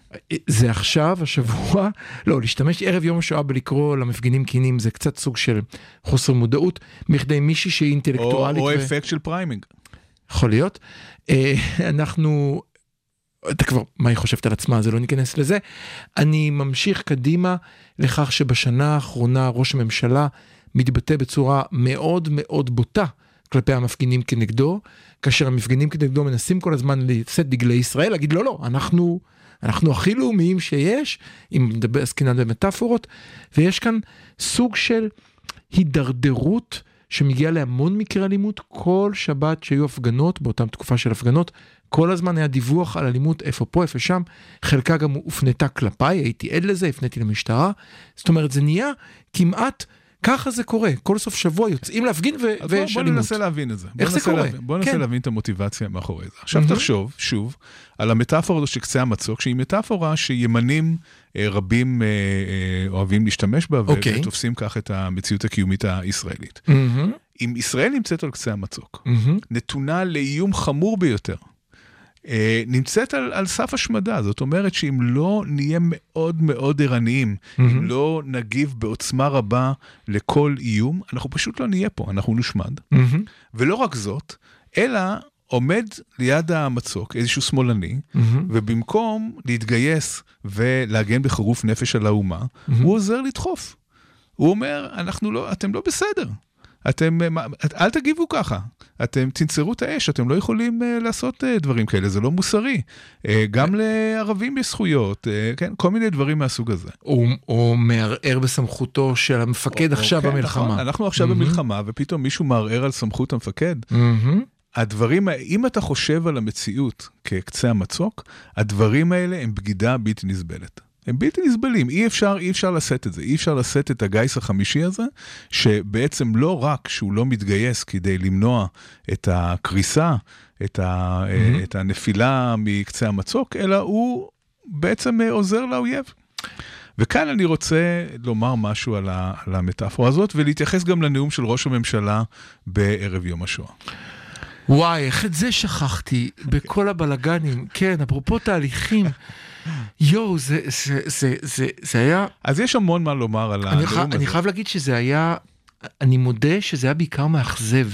זה עכשיו, השבוע, לא, להשתמש ערב יום השואה בלקרוא למפגינים כינים זה קצת סוג של חוסר מודעות, מצד מישהי שהיא או, אינטלקטואלית. או ו- אפקט של framing. יכול להיות. אה, אנחנו, אתה כבר, מה היא חושבת על עצמה, זה לא ניכנס לזה. אני ממשיך קדימה לכך שבשנה האחרונה ראש הממשלה מתבטא בצורה מאוד מאוד בוטה כלפי המפגינים כנגדו, כאשר המפגינים כנגדו מנסים כל הזמן לשאת דגלי ישראל, להגיד לא, לא, אנחנו אנחנו הכי לאומיים שיש, אם נדבר עסקינן במטאפורות, ויש כאן סוג של הידרדרות שמגיעה להמון מקרי אלימות. כל שבת שהיו הפגנות, באותה תקופה של הפגנות, כל הזמן היה דיווח על אלימות איפה פה, איפה שם, חלקה גם הופנתה כלפיי, הייתי עד לזה, הפניתי למשטרה. זאת אומרת, זה נהיה כמעט, ככה זה קורה, כל סוף שבוע יוצאים להפגין ו- אז בוא, ויש בוא אלימות. ננסה להבין את זה. בוא איך זה קורה? להבין, בוא ננסה כן. להבין את המוטיבציה מאחורי זה. עכשיו מהמם. תחשוב, שוב, על המטאפורה הזו של קצה המצוק, שהיא מטאפורה שימנים אה, רבים אה, אה, אוהבים להשתמש בה, ו- אוקיי. ותופסים כך את המציאות הקיומית הישראלית. מהמם, אם ישראל נמצאת על קצה המצוק, מהמם. נתונה לאיום חמור ביותר. אה, נמצאת על, על סף השמדה, זאת אומרת שאם לא נהיה מאוד מאוד ערניים, אם לא נגיב בעוצמה רבה לכל איום, אנחנו פשוט לא נהיה פה, אנחנו נושמד. מהמם, ולא רק זאת, אלא עומד ליד המצוק איזשהו שמאלני, מהמם. ובמקום להתגייס ולהגן בחירוף נפש על האומה, הוא עוזר לדחוף. הוא אומר, אנחנו לא, אתם לא בסדר. אתם, אה, אל תגיבו ככה, אתם תנצרו את האש, אתם לא יכולים uh, לעשות uh, דברים כאלה, זה לא מוסרי. גם לערבים יש זכויות, כן, כל מיני דברים מהסוג הזה. או, או מערער בסמכותו של המפקד עכשיו כן, במלחמה. נכון, אנחנו עכשיו. במלחמה, ופתאום מישהו מערער על סמכות המפקד. הדברים, אם אתה חושב על המציאות כקצה המצוק, הדברים האלה הם בגידה בלתי נסבלת. הם בלתי נסבלים, אי אפשר, אי אפשר לשאת את זה, אי אפשר לשאת את הגיס החמישי הזה, שבעצם לא רק שהוא לא מתגייס כדי למנוע את הקריסה, את, ה, Mhm. את הנפילה מקצה המצוק, אלא הוא בעצם אה, עוזר לאויב. וכאן אני רוצה לומר משהו על, ה, על המטאפורה הזאת, ולהתייחס גם לנאום של ראש הממשלה בערב יום השואה. וואי, איך את זה שכחתי בכל הבלגנים. כן, אפרופו תהליכים. יואו, זה, זה, זה, זה, זה היה... אז יש המון מה לומר על הנאום הזה. אני חייב להגיד שזה היה... אני מודה שזה היה בעיקר מאכזב.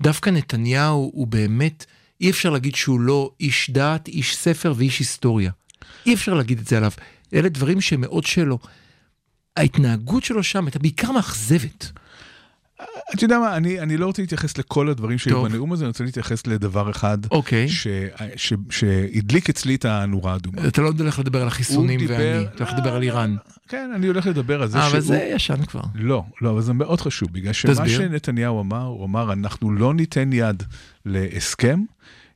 דווקא נתניהו הוא באמת... אי אפשר להגיד שהוא לא איש דעת, איש ספר ואיש היסטוריה. אי אפשר להגיד את זה עליו. אלה דברים שמאוד שלו. ההתנהגות שלו שם הייתה בעיקר מאכזבת. אתה יודע מה, אני, אני לא רוצה להתייחס לכל הדברים שהיו. בנאום הזה, אני רוצה להתייחס לדבר אחד אוקיי. ש, ש, שהדליק אצלי את הנורה האדומה. אתה לא הולך לדבר על החיסונים דיבר- ואני, אתה הולך לדבר על איראן. כן, אני הולך לדבר על זה אה, שהוא... אבל זה ישן כבר. לא, לא, אבל זה מאוד חשוב, בגלל שמה תסביר. שנתניהו אמר, הוא אמר, אנחנו לא ניתן יד להסכם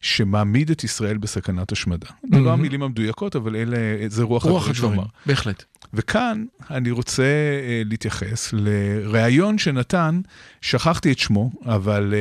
שמעמיד את ישראל בסכנת השמדה. זה לא המילים המדויקות, אבל אלה, זה רוח, הדברים שהוא אמר. בהחלט. וכאן אני רוצה אה, להתייחס לראיון שנתן, שכחתי את שמו, אבל אה,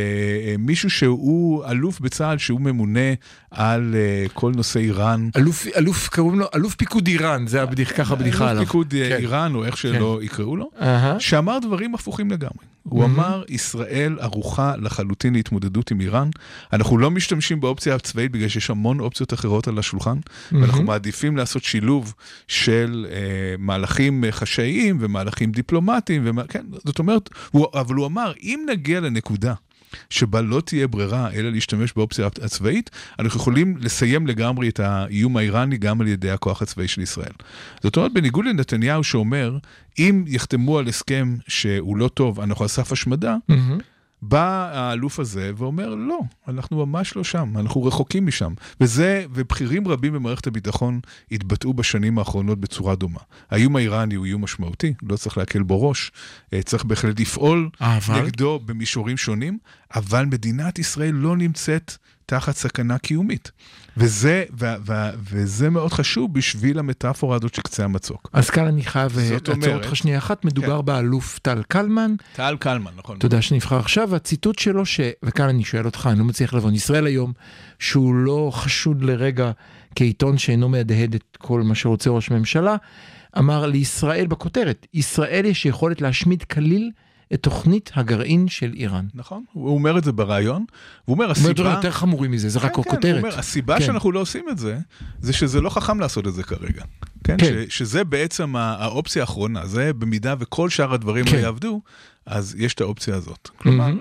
אה, מישהו שהוא אלוף בצה"ל, שהוא ממונה על אה, כל נושא איראן. אלוף, אלוף, קוראים לו אלוף פיקוד איראן, זה הבדיח, ככה הבדיחה עליו. אלוף פיקוד כן. איראן, או איך שלא יקראו לו, אהה. שאמר דברים הפוכים לגמרי. הוא אמר, ישראל ערוכה לחלוטין להתמודדות עם איראן. אנחנו לא משתמשים באופציה הצבאית בגלל שיש המון אופציות אחרות על השולחן, ואנחנו מעדיפים לעשות שילוב של אה, מהלכים חשאיים ומהלכים דיפלומטיים, ומה, כן, זאת אומרת, הוא, אבל הוא אמר, אם נגיע לנקודה שבה לא תהיה ברירה אלא להשתמש באופציה הצבאית, אנחנו יכולים לסיים לגמרי את האיום האיראני גם על ידי הכוח הצבאי של ישראל. זאת אומרת, בניגוד לנתניהו שאומר, אם יחתמו על הסכם שהוא לא טוב, אנחנו על סף השמדה, מהמם. בא האלוף הזה ואומר, לא, אנחנו ממש לא שם, אנחנו רחוקים משם. וזה, ובכירים רבים במערכת הביטחון התבטאו בשנים האחרונות בצורה דומה. האיום האיראני הוא איום משמעותי, לא צריך להקל בו ראש, אה, צריך בהחלט לפעול אבל? נגדו במישורים שונים, אבל מדינת ישראל לא נמצאת תחת סכנה קיומית. וזה, ו- ו- וזה מאוד חשוב בשביל המטאפורה הזאת של קצה המצוק. אז כאן אני חייב אה, לעצור אומרת- אותך שנייה אחת, מדובר כן. באלוף טל קלמן, טל קלמן, נכון. אתה יודע שנבחר עכשיו, הציטוט שלו, ש... וכאן אני שואל אותך, אני לא מצליח לבון, ישראל היום, שהוא לא חשוד לרגע כעיתון שאינו מהדהד את כל מה שרוצה ראש ממשלה, אמר לישראל בכותרת, ישראל יש יכולת להשמיד כליל את תוכנית הגרעין של איראן. נכון, הוא אומר את זה בריאיון, והוא אומר, זאת אומרת, הסיבה... יותר חמורים מזה, זה רק כן, כן, הכותרת. הוא אומר, הסיבה כן. שאנחנו לא עושים את זה, זה שזה לא חכם לעשות את זה כרגע. כן? כן. ש, שזה בעצם האופציה האחרונה, זה במידה וכל שאר הדברים כן. לא יעבדו, אז יש את האופציה הזאת. כלומר.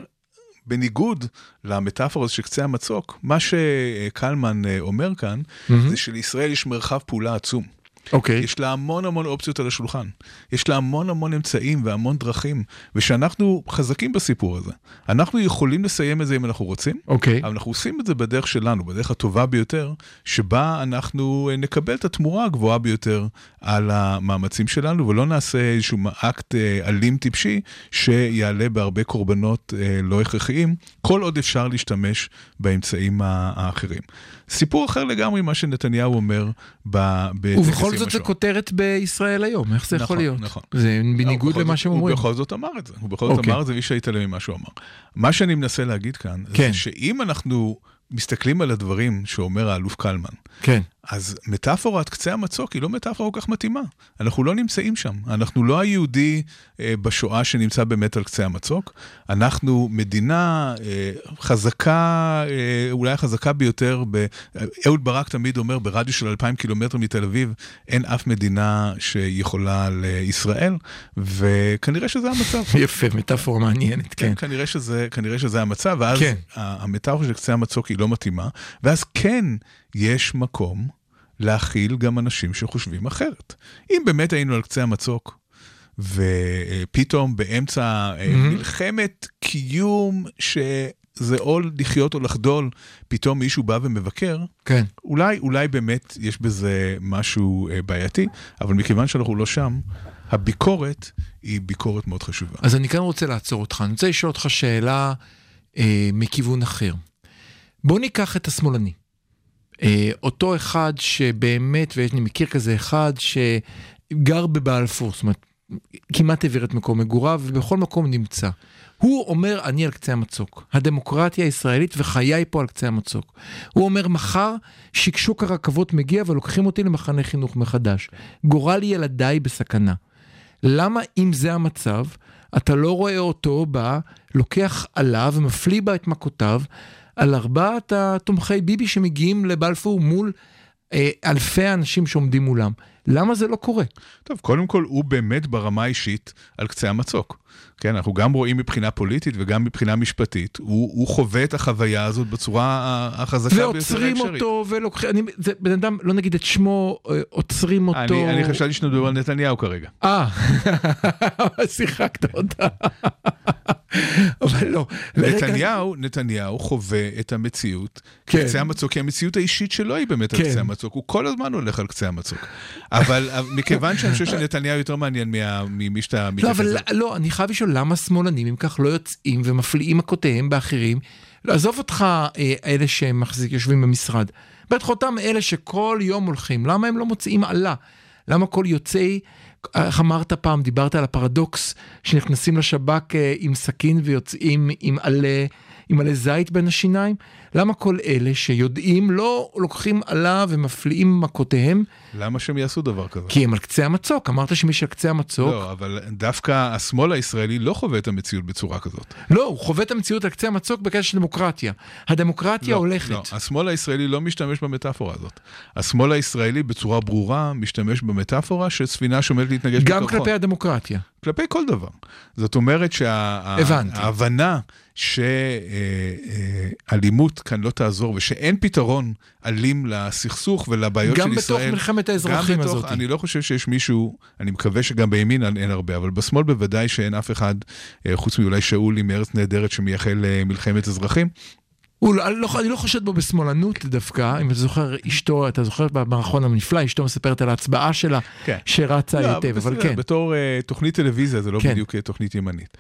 בניגוד למטאפורה הזאת של קצה המצוק, מה שקלמן אה, אומר כאן, מהמם. זה שלישראל יש מרחב פעולה עצום. אוקיי. יש לה המון המון אופציות על השולחן. יש לה המון המון אמצעים והמון דרכים, ושאנחנו חזקים בסיפור הזה. אנחנו יכולים לסיים את זה אם אנחנו רוצים, אוקיי. אבל אנחנו עושים את זה בדרך שלנו, בדרך הטובה ביותר, שבה אנחנו אה, נקבל את התמורה הגבוהה ביותר על המאמצים שלנו, ולא נעשה איזשהו אקט אה, אלים טיפשי שיעלה בהרבה קורבנות אה, לא הכרחיים, כל עוד אפשר להשתמש באמצעים האחרים. סיפור אחר לגמרי מה שנתניהו אומר ב- בטקס ובכל זאת זה. כותרת בישראל היום, איך זה יכול נכון, להיות? נכון. זה בניגוד למה שהם אומרים. הוא בכל זאת אמר את זה, הוא בכל זאת אוקיי. אמר את זה, ואי אפשר להתעלם ממה שהוא אמר. מה שאני מנסה להגיד כאן, כן. זה שאם אנחנו מסתכלים על הדברים שאומר האלוף קלמן, כן. אז מטאפורת קצה המצוק היא לא מטאפורה כל כך מתאימה. אנחנו לא נמצאים שם. אנחנו לא היהודי אה, בשואה שנמצא באמת על קצה המצוק. אנחנו מדינה אה, חזקה, אה, אולי החזקה ביותר. ב... אה, אהוד ברק תמיד אומר, ברדיוס של 2,000 קילומטר מתל אביב, אין אף מדינה שיכולה לישראל, וכנראה שזה המצב. <laughs> יפה, מטאפורה מעניינת, כן. כן, כנראה שזה, כנראה שזה המצב, ואז. כן. המטאפורה של קצה המצוק היא לא מתאימה, ואז כן יש מקום להכיל גם אנשים שחושבים אחרת. אם באמת היינו על קצה המצוק, ופתאום באמצע mm-hmm. מלחמת קיום שזה או לחיות או לחדול, פתאום מישהו בא ומבקר, כן. אולי, אולי באמת יש בזה משהו אה, בעייתי, אבל מכיוון שאנחנו לא שם, הביקורת היא ביקורת מאוד חשובה. אז אני כאן רוצה לעצור אותך. אני רוצה לשאול אותך שאלה אה, מכיוון אחר. בוא ניקח את השמאלני. אה, אותו אחד שבאמת, ואני מכיר כזה אחד שגר בבלפור, זאת אומרת, כמעט העביר את מקום מגוריו, ובכל מקום נמצא. הוא אומר, אני על קצה המצוק. הדמוקרטיה הישראלית וחיי פה על קצה המצוק. הוא אומר, מחר שקשוק הרכבות מגיע ולוקחים אותי למחנה חינוך מחדש. גורל ילדיי בסכנה. למה אם זה המצב, אתה לא רואה אותו בא, לוקח עליו ומפליא בה את מכותיו על ארבעת התומכי ביבי שמגיעים לבלפור מול אה, אלפי האנשים שעומדים מולם. למה זה לא קורה? טוב, קודם כל, הוא באמת ברמה האישית על קצה המצוק. כן, אנחנו גם רואים מבחינה פוליטית וגם מבחינה משפטית, הוא, הוא חווה את החוויה הזאת בצורה החזקה ביותר ועוצרים האפשרית. אותו ולוקחים, אני, זה בן אדם, לא נגיד את שמו, אה, עוצרים אותו. אני, אני חשבתי שנדבר על נתניהו כרגע. אה, שיחקת אותה. אבל לא. נתניהו, נתניהו חווה את המציאות כן. קצה המצוק, כי המציאות האישית שלו היא באמת על כן. קצה המצוק, הוא כל הזמן הולך על קצה המצוק. אבל אבל מכיוון שאני חושב שנתניהו יותר מעניין ממי שאתה לא, מתייחס אבל אליו. לא, אני חייב לשאול למה שמאלנים אם כך לא יוצאים ומפליאים מכותיהם באחרים. לא, עזוב אותך אה, אלה שמחזיק, יושבים במשרד. בטח אותם אלה שכל יום הולכים, למה הם לא מוציאים עלה? למה כל יוצאי, איך אמרת פעם, דיברת על הפרדוקס, שנכנסים לשב"כ אה, עם סכין ויוצאים עם עלה, עם עלה זית בין השיניים? למה כל אלה שיודעים לא לוקחים עלה ומפליאים מכותיהם? למה שהם יעשו דבר כזה? כי הם על קצה המצוק, אמרת שמי שעל קצה המצוק... לא, אבל דווקא השמאל הישראלי לא חווה את המציאות בצורה כזאת. לא, הוא חווה את המציאות על קצה המצוק בקשר של דמוקרטיה. הדמוקרטיה לא, הולכת. לא, השמאל הישראלי לא משתמש במטאפורה הזאת. השמאל הישראלי בצורה ברורה משתמש במטאפרה שספינה שעומדת להתנגש גם בקרחון. כלפי הדמוקרטיה. כלפי כל דבר. זאת אומרת. שההבנה שאלימות כאן לא תעזור ושאין פתרון אלים לסכסוך ולבעיות של גם ישראל. בתוך מלחמת האזרחים גם הזאת. אני לא חושב שיש מישהו, אני מקווה שגם בימין אין הרבה, אבל בשמאל בוודאי שאין אף אחד, אה, חוץ מאולי שאולי מארץ נהדרת שמייחל אה, מלחמת אזרחים. הוא לא, אני, לא, אני לא חושד בו בשמאלנות דווקא, אם אתה זוכר, אשתו, אתה זוכר במערכון הנפלא, אשתו מספרת על ההצבעה שלה, כן. שרצה לא, היטב, אבל כן. בתור אה, תוכנית טלוויזיה זה לא כן. בדיוק תוכנית ימנית.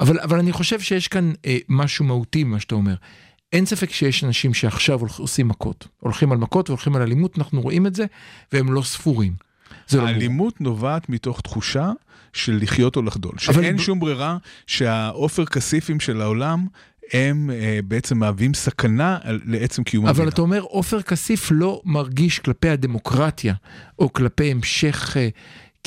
אבל, אבל אני חושב שיש כאן אה, משהו מהותי ממה שאתה אומר. אין ספק שיש אנשים שעכשיו עושים מכות. הולכים על מכות והולכים על אלימות, אנחנו רואים את זה, והם לא ספורים. לא. האלימות נובעת מתוך תחושה של לחיות או לחדול. אבל שאין ב- שום ברירה שהעופר כסיפים של העולם הם אה, בעצם מהווים סכנה על- לעצם קיום אבל המדינה. אתה אומר, עופר כסיף לא מרגיש כלפי הדמוקרטיה, או כלפי המשך אה,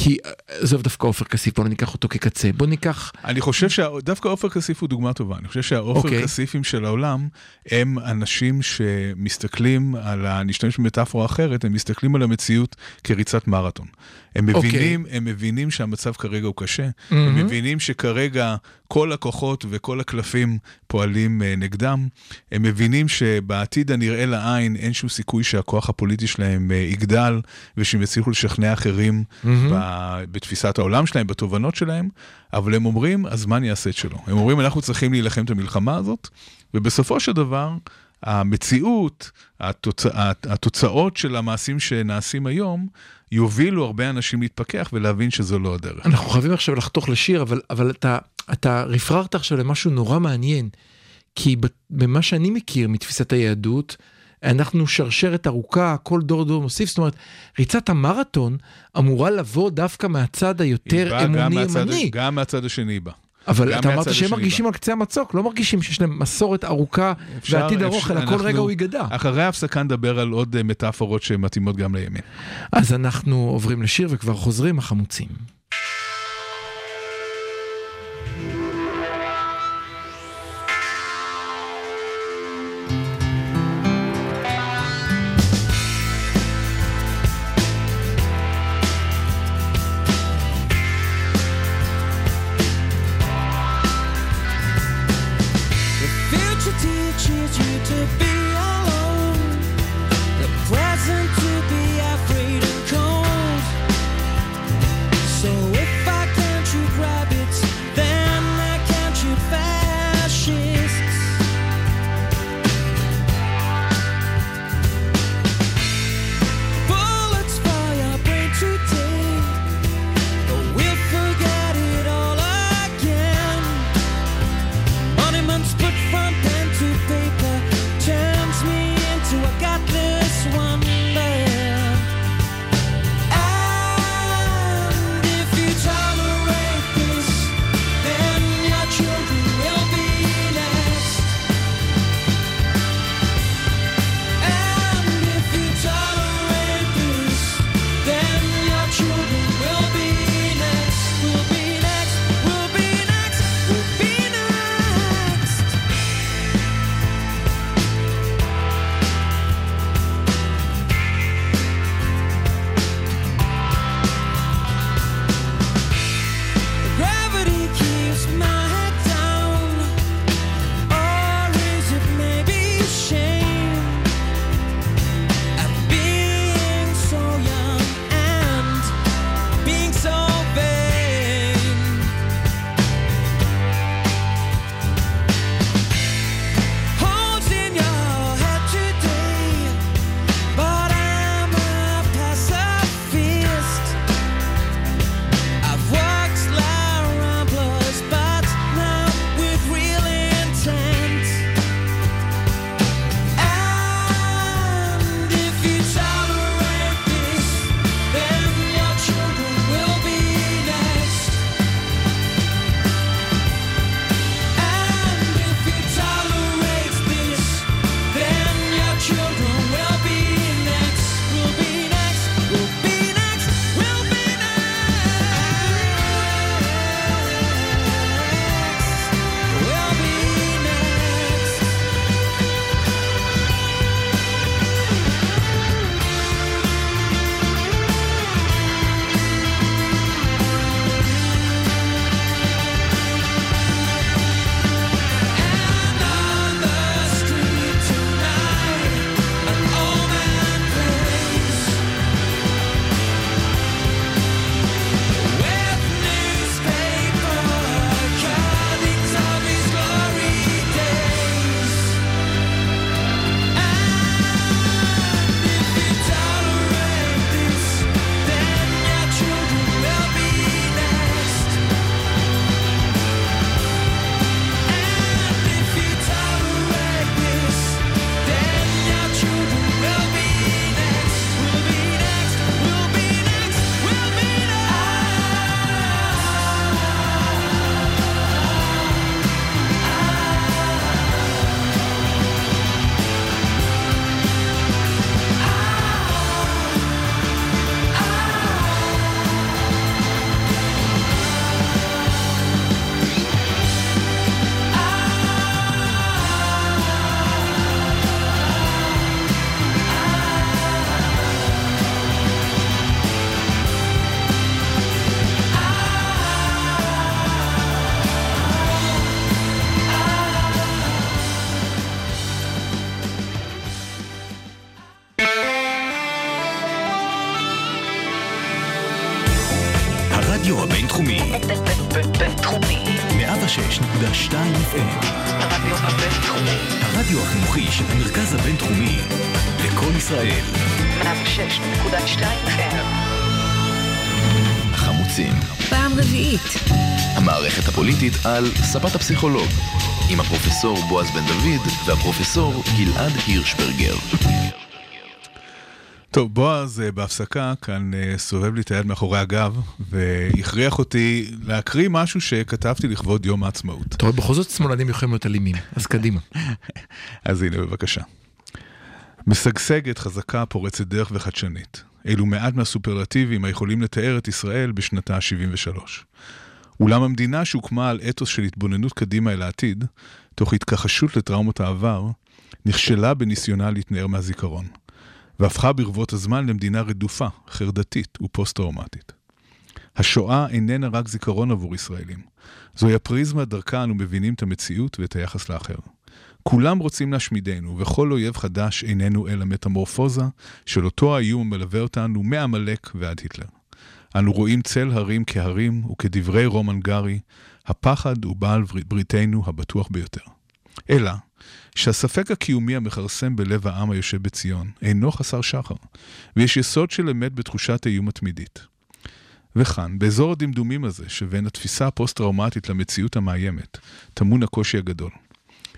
כי אה, עזוב דווקא עופר כסיף, בוא ניקח אותו כקצה, בוא ניקח... אני חושב שדווקא עופר כסיף הוא דוגמה טובה. אני חושב שהעופר אוקיי. כסיפים של העולם הם אנשים שמסתכלים על, ה- אני אשתמש במטאפורה אחרת, הם מסתכלים על המציאות כריצת מרתון. הם אוקיי. מבינים, הם מבינים שהמצב כרגע הוא קשה, הם מהמם. מבינים שכרגע כל הכוחות וכל הקלפים פועלים אה, נגדם, הם מבינים שבעתיד הנראה לעין אין שום סיכוי שהכוח הפוליטי שלהם אה, יגדל ושהם יצליחו לשכנע אחרים. ב- בתפיסת העולם שלהם, בתובנות שלהם, אבל הם אומרים, הזמן יעשה את שלו. הם אומרים, אנחנו צריכים להילחם את המלחמה הזאת, ובסופו של דבר, המציאות, התוצא, התוצאות של המעשים שנעשים היום, יובילו הרבה אנשים להתפכח ולהבין שזו לא הדרך. אנחנו חייבים עכשיו לחתוך לשיר, אבל, אבל אתה, אתה רפררת עכשיו למשהו נורא מעניין, כי במה שאני מכיר מתפיסת היהדות, אנחנו שרשרת ארוכה, כל דור דור מוסיף, זאת אומרת, ריצת המרתון אמורה לבוא דווקא מהצד היותר באה גם אמוני מהצד- ימני. גם מהצד השני היא באה. אבל אתה אמרת שהם מרגישים על קצה המצוק, לא מרגישים שיש להם מסורת ארוכה אפשר- ועתיד ארוך, אפשר- אלא כל רגע הוא ייגדע. אחרי ההפסקה נדבר על עוד אה, מטאפורות שמתאימות גם לימין. אז אנחנו עוברים לשיר וכבר חוזרים החמוצים. על ספת הפסיכולוג. עם הפרופסור בועז בן דוד והפרופסור גלעד הירשברגר. טוב, בועז אה, בהפסקה כאן אה, סובב לי את היד מאחורי הגב, והכריח אותי להקריא משהו שכתבתי לכבוד יום העצמאות. אתה רואה, בכל זאת שמאלנים יכולים להיות אלימים, אז קדימה. <laughs> אז הנה, בבקשה. משגשגת, חזקה, פורצת דרך וחדשנית. אלו מעט מהסופרלטיבים היכולים לתאר את ישראל בשנתה ה-73. אולם המדינה שהוקמה על אתוס של התבוננות קדימה אל העתיד, תוך התכחשות לטראומות העבר, נכשלה בניסיונה להתנער מהזיכרון, והפכה ברבות הזמן למדינה רדופה, חרדתית ופוסט-טראומטית. השואה איננה רק זיכרון עבור ישראלים. זוהי הפריזמה דרכה אנו מבינים את המציאות ואת היחס לאחר. כולם רוצים להשמידנו, וכל אויב חדש איננו אלא מטמורפוזה של אותו האיום המלווה אותנו מעמלק ועד היטלר. אנו רואים צל הרים כהרים, וכדברי רומן גארי, הפחד הוא בעל ברית- בריתנו הבטוח ביותר. אלא, שהספק הקיומי המכרסם בלב העם היושב בציון אינו חסר שחר, ויש יסוד של אמת בתחושת האיום התמידית. וכאן, באזור הדמדומים הזה, שבין התפיסה הפוסט-טראומטית למציאות המאיימת, טמון הקושי הגדול.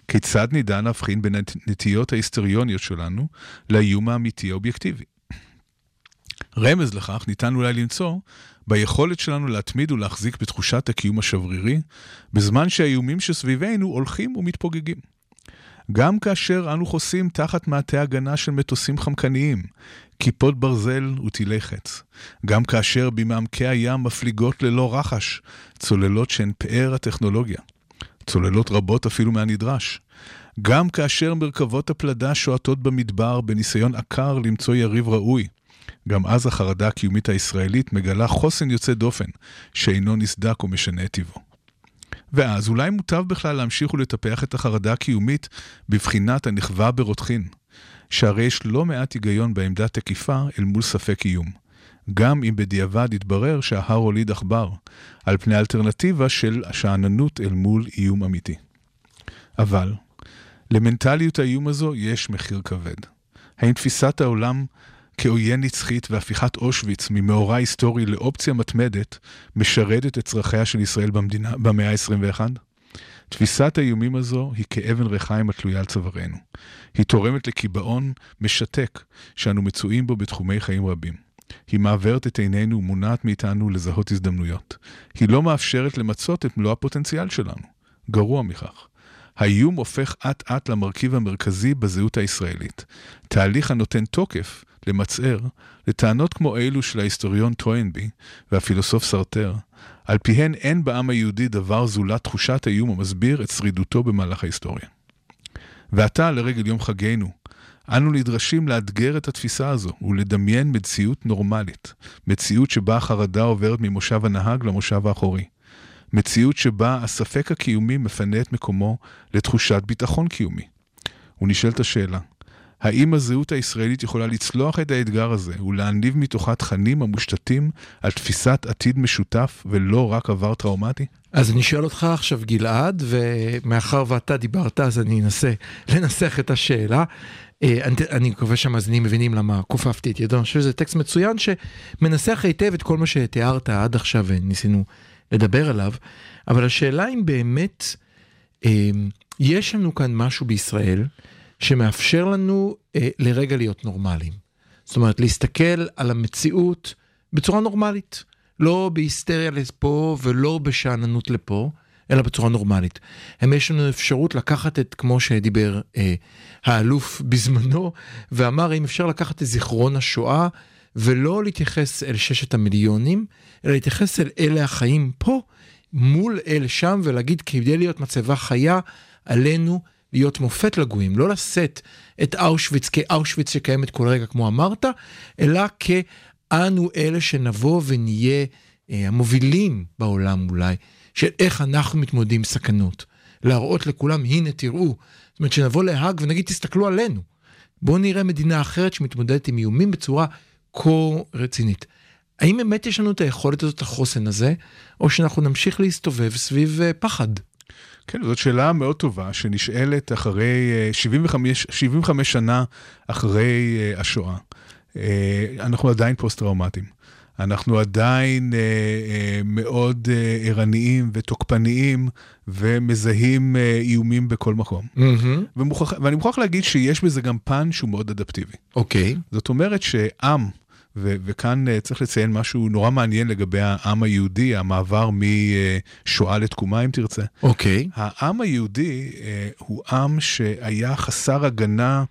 כיצד נדע להבחין בין הנטיות ההיסטריוניות שלנו לאיום האמיתי האובייקטיבי? רמז לכך ניתן אולי למצוא ביכולת שלנו להתמיד ולהחזיק בתחושת הקיום השברירי, בזמן שהאיומים שסביבנו הולכים ומתפוגגים. גם כאשר אנו חוסים תחת מעטה הגנה של מטוסים חמקניים, כיפות ברזל וטילי חץ. גם כאשר במעמקי הים מפליגות ללא רחש צוללות שהן פאר הטכנולוגיה. צוללות רבות אפילו מהנדרש. גם כאשר מרכבות הפלדה שועטות במדבר בניסיון עקר למצוא יריב ראוי. גם אז החרדה הקיומית הישראלית מגלה חוסן יוצא דופן, שאינו נסדק ומשנה את טיבו. ואז אולי מוטב בכלל להמשיך ולטפח את החרדה הקיומית בבחינת הנכווה ברותחין, שהרי יש לא מעט היגיון בעמדה תקיפה אל מול ספק איום. גם אם בדיעבד יתברר שההר הוליד עכבר, על פני אלטרנטיבה של שאננות אל מול איום אמיתי. אבל, למנטליות האיום הזו יש מחיר כבד. האם תפיסת העולם כעוין נצחית והפיכת אושוויץ ממאורע היסטורי לאופציה מתמדת משרתת את צרכיה של ישראל במדינה, במאה ה-21? תפיסת האיומים הזו היא כאבן ריחיים התלויה על צווארנו. היא תורמת לקיבעון משתק שאנו מצויים בו בתחומי חיים רבים. היא מעוורת את עינינו ומונעת מאיתנו לזהות הזדמנויות. היא לא מאפשרת למצות את מלוא הפוטנציאל שלנו. גרוע מכך. האיום הופך אט-אט למרכיב המרכזי בזהות הישראלית. תהליך הנותן תוקף למצער לטענות כמו אלו של ההיסטוריון טוינבי והפילוסוף סרטר, על פיהן אין בעם היהודי דבר זולת תחושת האיום המסביר את שרידותו במהלך ההיסטוריה. ועתה, לרגל יום חגנו, אנו נדרשים לאתגר את התפיסה הזו ולדמיין מציאות נורמלית, מציאות שבה החרדה עוברת ממושב הנהג למושב האחורי. מציאות שבה הספק הקיומי מפנה את מקומו לתחושת ביטחון קיומי. ונשאלת השאלה, האם הזהות הישראלית יכולה לצלוח את האתגר הזה ולהניב מתוכה תכנים המושתתים על תפיסת עתיד משותף ולא רק עבר טראומטי? אז אני שואל אותך עכשיו, גלעד, ומאחר ואתה דיברת, אז אני אנסה לנסח את השאלה. אה, אני, אני מקווה שהמאזינים מבינים למה כופפתי את ידו, אני חושב שזה טקסט מצוין שמנסח היטב את כל מה שתיארת עד עכשיו וניסינו לדבר עליו, אבל השאלה אם באמת אה, יש לנו כאן משהו בישראל שמאפשר לנו אה, לרגע להיות נורמליים. זאת אומרת, להסתכל על המציאות בצורה נורמלית. לא בהיסטריה לפה ולא בשאננות לפה, אלא בצורה נורמלית. הם יש לנו אפשרות לקחת את, כמו שדיבר אה, האלוף בזמנו, ואמר אם אפשר לקחת את זיכרון השואה ולא להתייחס אל ששת המיליונים, אלא להתייחס אל אלה החיים פה, מול אלה שם, ולהגיד כדי להיות מצבה חיה, עלינו להיות מופת לגויים, לא לשאת את אושוויץ כאושוויץ שקיימת כל רגע כמו אמרת, אלא כאנו אלה שנבוא ונהיה אה, המובילים בעולם אולי, של איך אנחנו מתמודדים סכנות. להראות לכולם, הנה תראו, זאת אומרת שנבוא להאג ונגיד תסתכלו עלינו. בואו נראה מדינה אחרת שמתמודדת עם איומים בצורה כה רצינית. האם באמת יש לנו את היכולת הזאת, את החוסן הזה, או שאנחנו נמשיך להסתובב סביב אה, פחד? כן, זאת שאלה מאוד טובה, שנשאלת אחרי אה, 75, 75 שנה אחרי אה, השואה. אה, אנחנו עדיין פוסט-טראומטיים. אנחנו עדיין אה, אה, מאוד אה, ערניים ותוקפניים ומזהים אה, איומים בכל מקום. ומוכרח, ואני מוכרח להגיד שיש בזה גם פן שהוא מאוד אדפטיבי. אוקיי. זאת אומרת שעם, ו- וכאן אה, צריך לציין משהו נורא מעניין לגבי העם היהודי, המעבר משואה לתקומה, אם תרצה. אוקיי. העם היהודי אה, הוא עם שהיה חסר הגנה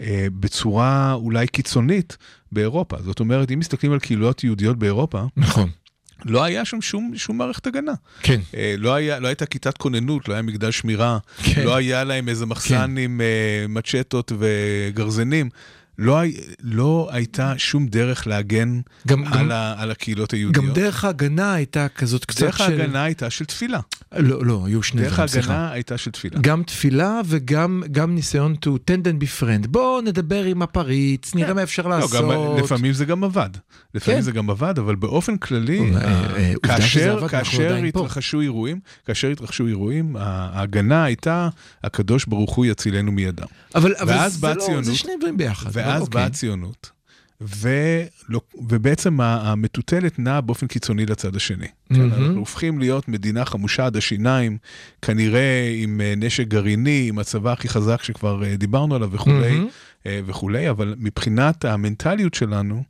אה, בצורה אולי קיצונית באירופה. זאת אומרת, אם מסתכלים על קהילות יהודיות באירופה, נכון. לא היה שם שום, שום מערכת הגנה. כן. אה, לא, היה, לא הייתה כיתת כוננות, לא היה מגדל שמירה, כן. לא היה להם איזה מחסן עם אה, מצ'טות וגרזנים. לא, לא הייתה שום דרך להגן גם- על, גם- ה, על הקהילות היהודיות. גם דרך ההגנה הייתה כזאת קצת דרך של... ההגנה הייתה של תפילה. לא, לא, היו שני דרך דברים, סליחה. ההגנה הייתה של תפילה. גם תפילה וגם גם ניסיון to tend and befriend. בוא נדבר עם הפריץ, נראה מה אפשר לא, לעשות. גם, לפעמים זה גם עבד. לפעמים כן. זה גם עבד, אבל באופן כללי, אה, אה, אה, כאשר, כאשר. התרחשו אירועים, כאשר התרחשו אירועים, ההגנה הייתה, הקדוש ברוך הוא יצילנו מידם. אבל, אבל זה לא, זה שני דברים ביחד. ואז אוקיי. באה הציונות, ולא, ובעצם המטוטלת נעה באופן קיצוני לצד השני. כן, מהמם. אנחנו הופכים להיות מדינה חמושה עד השיניים, כנראה עם אה, נשק גרעיני, עם הצבא הכי חזק שכבר אה, דיברנו עליו וכולי, מהמם. אה, וכולי, אבל מבחינת המנטליות שלנו,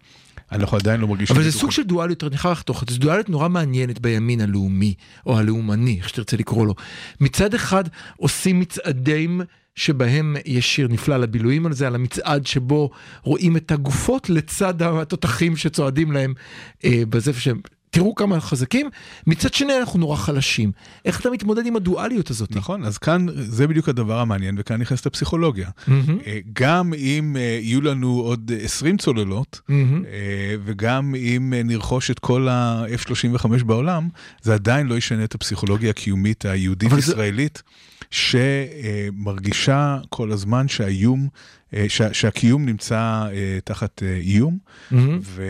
אנחנו עדיין לא מרגישים... אבל זה. סוג של דואליות, אני חייב לחתוך את זה, זו דואליות נורא מעניינת בימין הלאומי, או הלאומני, איך שתרצה לקרוא לו. מצד אחד עושים מצעדים שבהם יש שיר נפלא לבילויים על זה, על המצעד שבו רואים את הגופות לצד התותחים שצועדים להם אה, בזה שהם... תראו כמה אנחנו חזקים, מצד שני אנחנו נורא חלשים. איך אתה מתמודד עם הדואליות הזאת? נכון, אז כאן זה בדיוק הדבר המעניין, וכאן נכנסת הפסיכולוגיה. אה, גם אם אה, יהיו לנו עוד 20 צוללות. אה, וגם אם נרכוש את כל ה-F-35 בעולם, זה עדיין לא ישנה את הפסיכולוגיה הקיומית אבל זה- היהודית-ישראלית, שמרגישה כל הזמן שהאיום, שה- שהקיום נמצא אה, תחת אה, איום, מהמם. ו,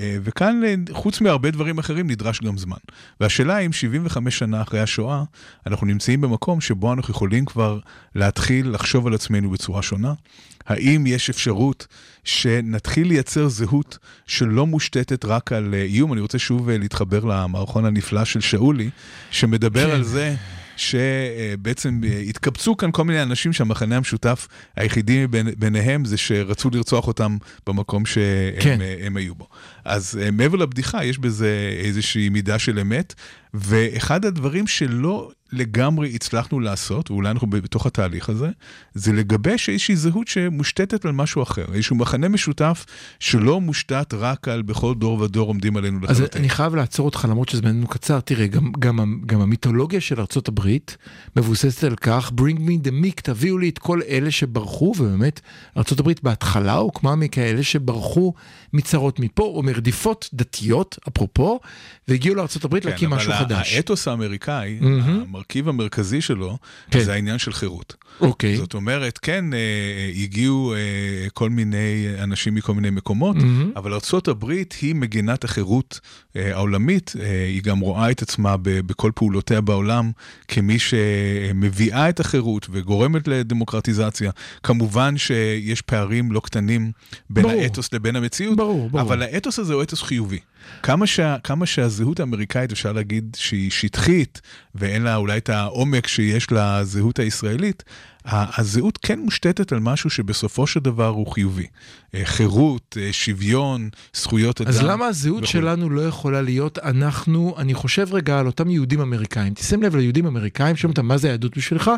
אה, וכאן, אה, חוץ מהרבה דברים אחרים, נדרש גם זמן. והשאלה אם 75 שנה אחרי השואה, אנחנו נמצאים במקום שבו אנחנו יכולים כבר להתחיל לחשוב על עצמנו בצורה שונה. האם יש אפשרות שנתחיל לייצר זהות שלא מושתתת רק על אה, איום? אני רוצה שוב אה, להתחבר למערכון הנפלא של שאולי, שמדבר כן. על זה. שבעצם אה, התקבצו כאן כל מיני אנשים שהמחנה המשותף היחידי ביניהם זה שרצו לרצוח אותם במקום שהם כן. אה, היו בו. אז אה, מעבר לבדיחה, יש בזה איזושהי מידה של אמת, ואחד הדברים שלא לגמרי הצלחנו לעשות, ואולי אנחנו בתוך התהליך הזה, זה לגבש איזושהי זהות שמושתתת על משהו אחר, איזשהו מחנה משותף שלא מושתת רק על בכל דור ודור עומדים עלינו אז לחלוטין. אני חייב לעצור אותך למרות שזמננו קצר, תראה, גם, גם, גם המיתולוגיה של ארצות הברית מבוססת על כך, bring me the meek, תביאו לי את כל אלה שברחו, ובאמת, ארצות הברית בהתחלה הוקמה מכאלה שברחו מצרות מפה, או מרדיפות דתיות, אפרופו, והגיעו הברית כן, להקים משהו אבל חדש. האתוס האמריקאי, מהמם. המרכיב המרכזי שלו, כן. זה העניין של חירות. אוקיי. זאת אומרת, כן, אה, הגיעו אה, כל מיני אנשים מכל מיני מקומות, מהמם. אבל ארה"ב היא מגינת החירות אה, העולמית, אה, היא גם רואה את עצמה ב- בכל פעולותיה בעולם כמי שמביאה את החירות וגורמת לדמוקרטיזציה. כמובן שיש פערים לא קטנים בין ברור. האתוס לבין המציאות, ברור, ברור. אבל האתוס הזה הוא אתוס חיובי. כמה, שה, כמה שהזהות האמריקאית אפשר להגיד שהיא שטחית ואין לה אולי את העומק שיש לזהות הישראלית, הזהות כן מושתתת על משהו שבסופו של דבר הוא חיובי. אה, חירות, אה, שוויון, זכויות אדם. אז למה הזהות וכו'. שלנו לא יכולה להיות אנחנו, אני חושב רגע על אותם יהודים אמריקאים, תשים לב ליהודים אמריקאים, שואלים אותם מה זה היהדות בשבילך,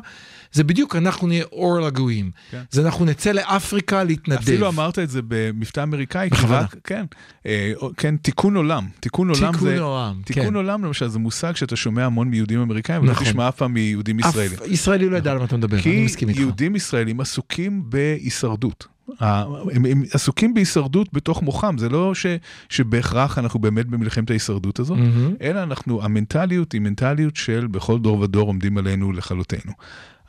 זה בדיוק אנחנו נהיה אור לגויים, כן. זה אנחנו נצא לאפריקה להתנדב. אפילו אמרת את זה במבטא אמריקאי, בכוונה. כן, אה, כן, תיקון עולם. תיקון עולם תיקון זה... עולם, תיקון כן. עולם למשל זה מושג שאתה שומע המון מיהודים אמריקאים, ולא נכון. תשמע אף פעם מיהודים ישראלים. ישראלי לא ידע על מה אתה מדבר, כי מסכים איתך. יהודים ישראלים עסוקים בהישרדות. הם, הם עסוקים בהישרדות בתוך מוחם, זה לא ש, שבהכרח אנחנו באמת במלחמת ההישרדות הזאת, מהמם. אלא אנחנו, המנטליות היא מנטליות של בכל דור ודור עומדים עלינו לכלותנו.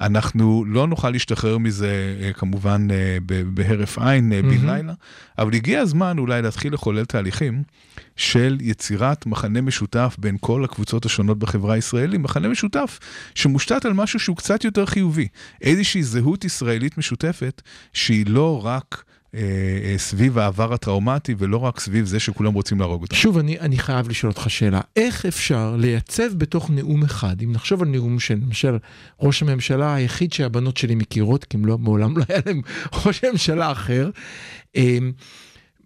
אנחנו לא נוכל להשתחרר מזה אה, כמובן אה, בהרף עין אה, בן מהמם. לילה, אבל הגיע הזמן אולי להתחיל לחולל תהליכים של יצירת מחנה משותף בין כל הקבוצות השונות בחברה הישראלית, מחנה משותף שמושתת על משהו שהוא קצת יותר חיובי, איזושהי זהות ישראלית משותפת שהיא לא רק אה, אה, סביב העבר הטראומטי ולא רק סביב זה שכולם רוצים להרוג אותנו. שוב, אני, אני חייב לשאול אותך שאלה. איך אפשר לייצב בתוך נאום אחד, אם נחשוב על נאום של למשל ראש הממשלה היחיד שהבנות שלי מכירות, כי הם לא, מעולם לא היה להם <laughs> ראש ממשלה אחר, אמ,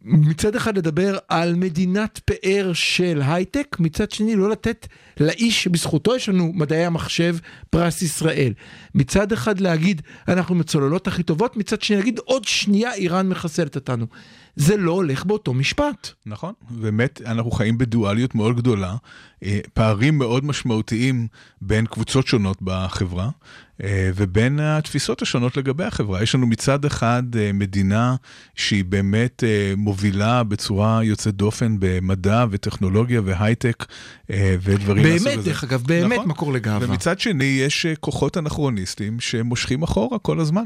מצד אחד לדבר על מדינת פאר של הייטק, מצד שני לא לתת לאיש שבזכותו יש לנו מדעי המחשב פרס ישראל. מצד אחד להגיד אנחנו מצוללות הכי טובות, מצד שני להגיד עוד שנייה איראן מחסלת אותנו. זה לא הולך באותו משפט. נכון, באמת אנחנו חיים בדואליות מאוד גדולה, פערים מאוד משמעותיים בין קבוצות שונות בחברה אה, ובין התפיסות השונות לגבי החברה. יש לנו מצד אחד אה, מדינה שהיא באמת אה, מובילה בצורה יוצאת דופן במדע וטכנולוגיה והייטק אה, ודברים מהסוג באמת, הזה. דרך אגב, באמת נכון. מקור לגאווה. ומצד שני יש אה, כוחות אנכרוניסטים שמושכים אחורה כל הזמן.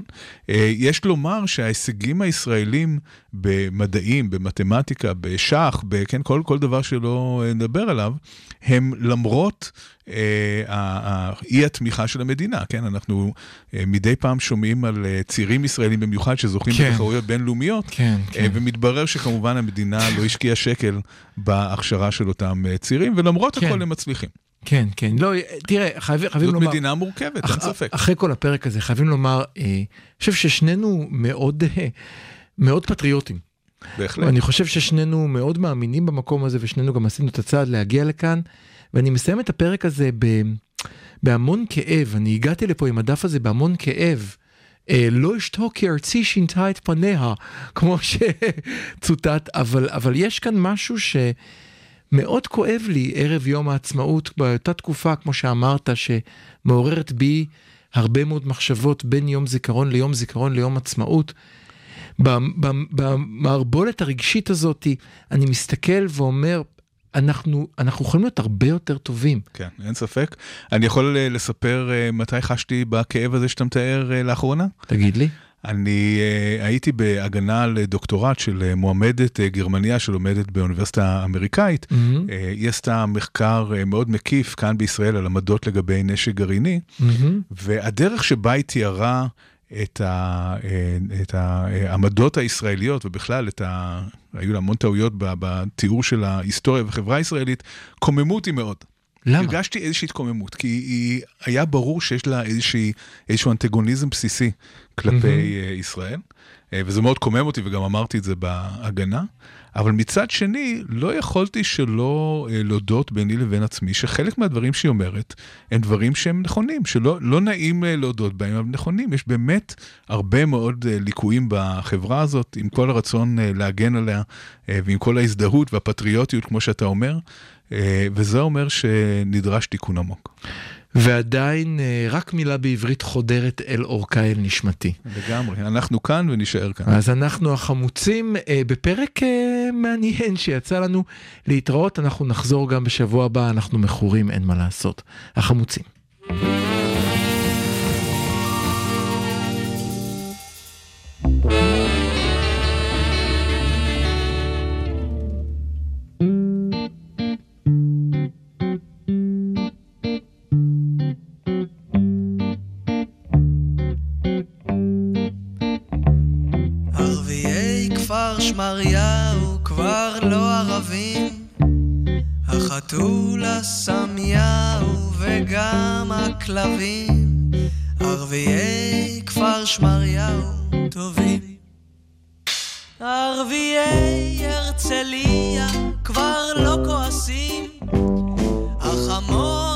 אה, יש לומר שההישגים הישראלים במדעים, במתמטיקה, בשח, כן, כל, כל דבר שלא אה, נדבר עליו, הם למרות אה, האי התמיכה של המדינה, כן? אנחנו אה, מדי פעם שומעים על אה, צעירים ישראלים במיוחד שזוכים כן. בתחרויות בינלאומיות, כן, אה, כן. ומתברר שכמובן המדינה לא השקיעה שקל בהכשרה של אותם אה, צעירים, ולמרות כן. הכל הם מצליחים. כן, כן. לא, תראה, חייבים, חייבים זאת לומר... מדינה מורכבת, אח- אין ספק. אחרי כל הפרק הזה, חייבים לומר, אה, אני חושב ששנינו מאוד, אה, מאוד פטריוטים. בהחלט. ואני חושב ששנינו מאוד מאמינים במקום הזה, ושנינו גם עשינו את הצעד להגיע לכאן. ואני מסיים את הפרק הזה ב, בהמון כאב. אני הגעתי לפה עם הדף הזה בהמון כאב. אה, לא אשתוק כי ארצי שינתה את פניה, <laughs> כמו שצוטט, אבל, אבל יש כאן משהו שמאוד כואב לי ערב יום העצמאות, באותה תקופה, כמו שאמרת, שמעוררת בי הרבה מאוד מחשבות בין יום זיכרון ליום זיכרון ליום עצמאות. במערבולת הרגשית הזאת, אני מסתכל ואומר, אנחנו, אנחנו יכולים להיות הרבה יותר טובים. כן, אין ספק. אני יכול אה, לספר אה, מתי חשתי בכאב הזה שאתה מתאר אה, לאחרונה? תגיד לי. אני uh, הייתי בהגנה על דוקטורט של מועמדת uh, גרמניה שלומדת באוניברסיטה האמריקאית. מהמם, Uh, היא עשתה מחקר uh, מאוד מקיף כאן בישראל על עמדות לגבי נשק גרעיני, מהמם, והדרך שבה היא תיארה את, ה, uh, את העמדות הישראליות, ובכלל, את ה, היו לה המון טעויות בתיאור של ההיסטוריה והחברה הישראלית, קוממו אותי מאוד. למה? הרגשתי איזושהי התקוממות, כי היא, היה ברור שיש לה איזושהי, איזשהו אנטגוניזם בסיסי כלפי mm-hmm. ישראל, אה, וזה מאוד קומם אותי, וגם אמרתי את זה בהגנה, אבל מצד שני, לא יכולתי שלא אה, להודות ביני לבין עצמי, שחלק מהדברים שהיא אומרת, הם דברים שהם נכונים, שלא לא נעים אה, להודות בהם, אבל נכונים. יש באמת הרבה מאוד אה, ליקויים בחברה הזאת, עם כל הרצון להגן עליה, ועם כל ההזדהות והפטריוטיות, כמו שאתה אומר. וזה אומר שנדרש תיקון עמוק. ועדיין אה, רק מילה בעברית חודרת אל אורכה אל נשמתי. לגמרי. אנחנו כאן ונישאר כאן. אז אנחנו החמוצים אה, בפרק אה, מעניין שיצא לנו להתראות, אנחנו נחזור גם בשבוע הבא, אנחנו מכורים, אין מה לעשות. החמוצים. ערביי שמריהו כבר לא ערבים, החתול הסמיהו וגם הכלבים, ערביי כפר שמריהו טובים. ערביי הרצליה כבר לא כועסים, החמור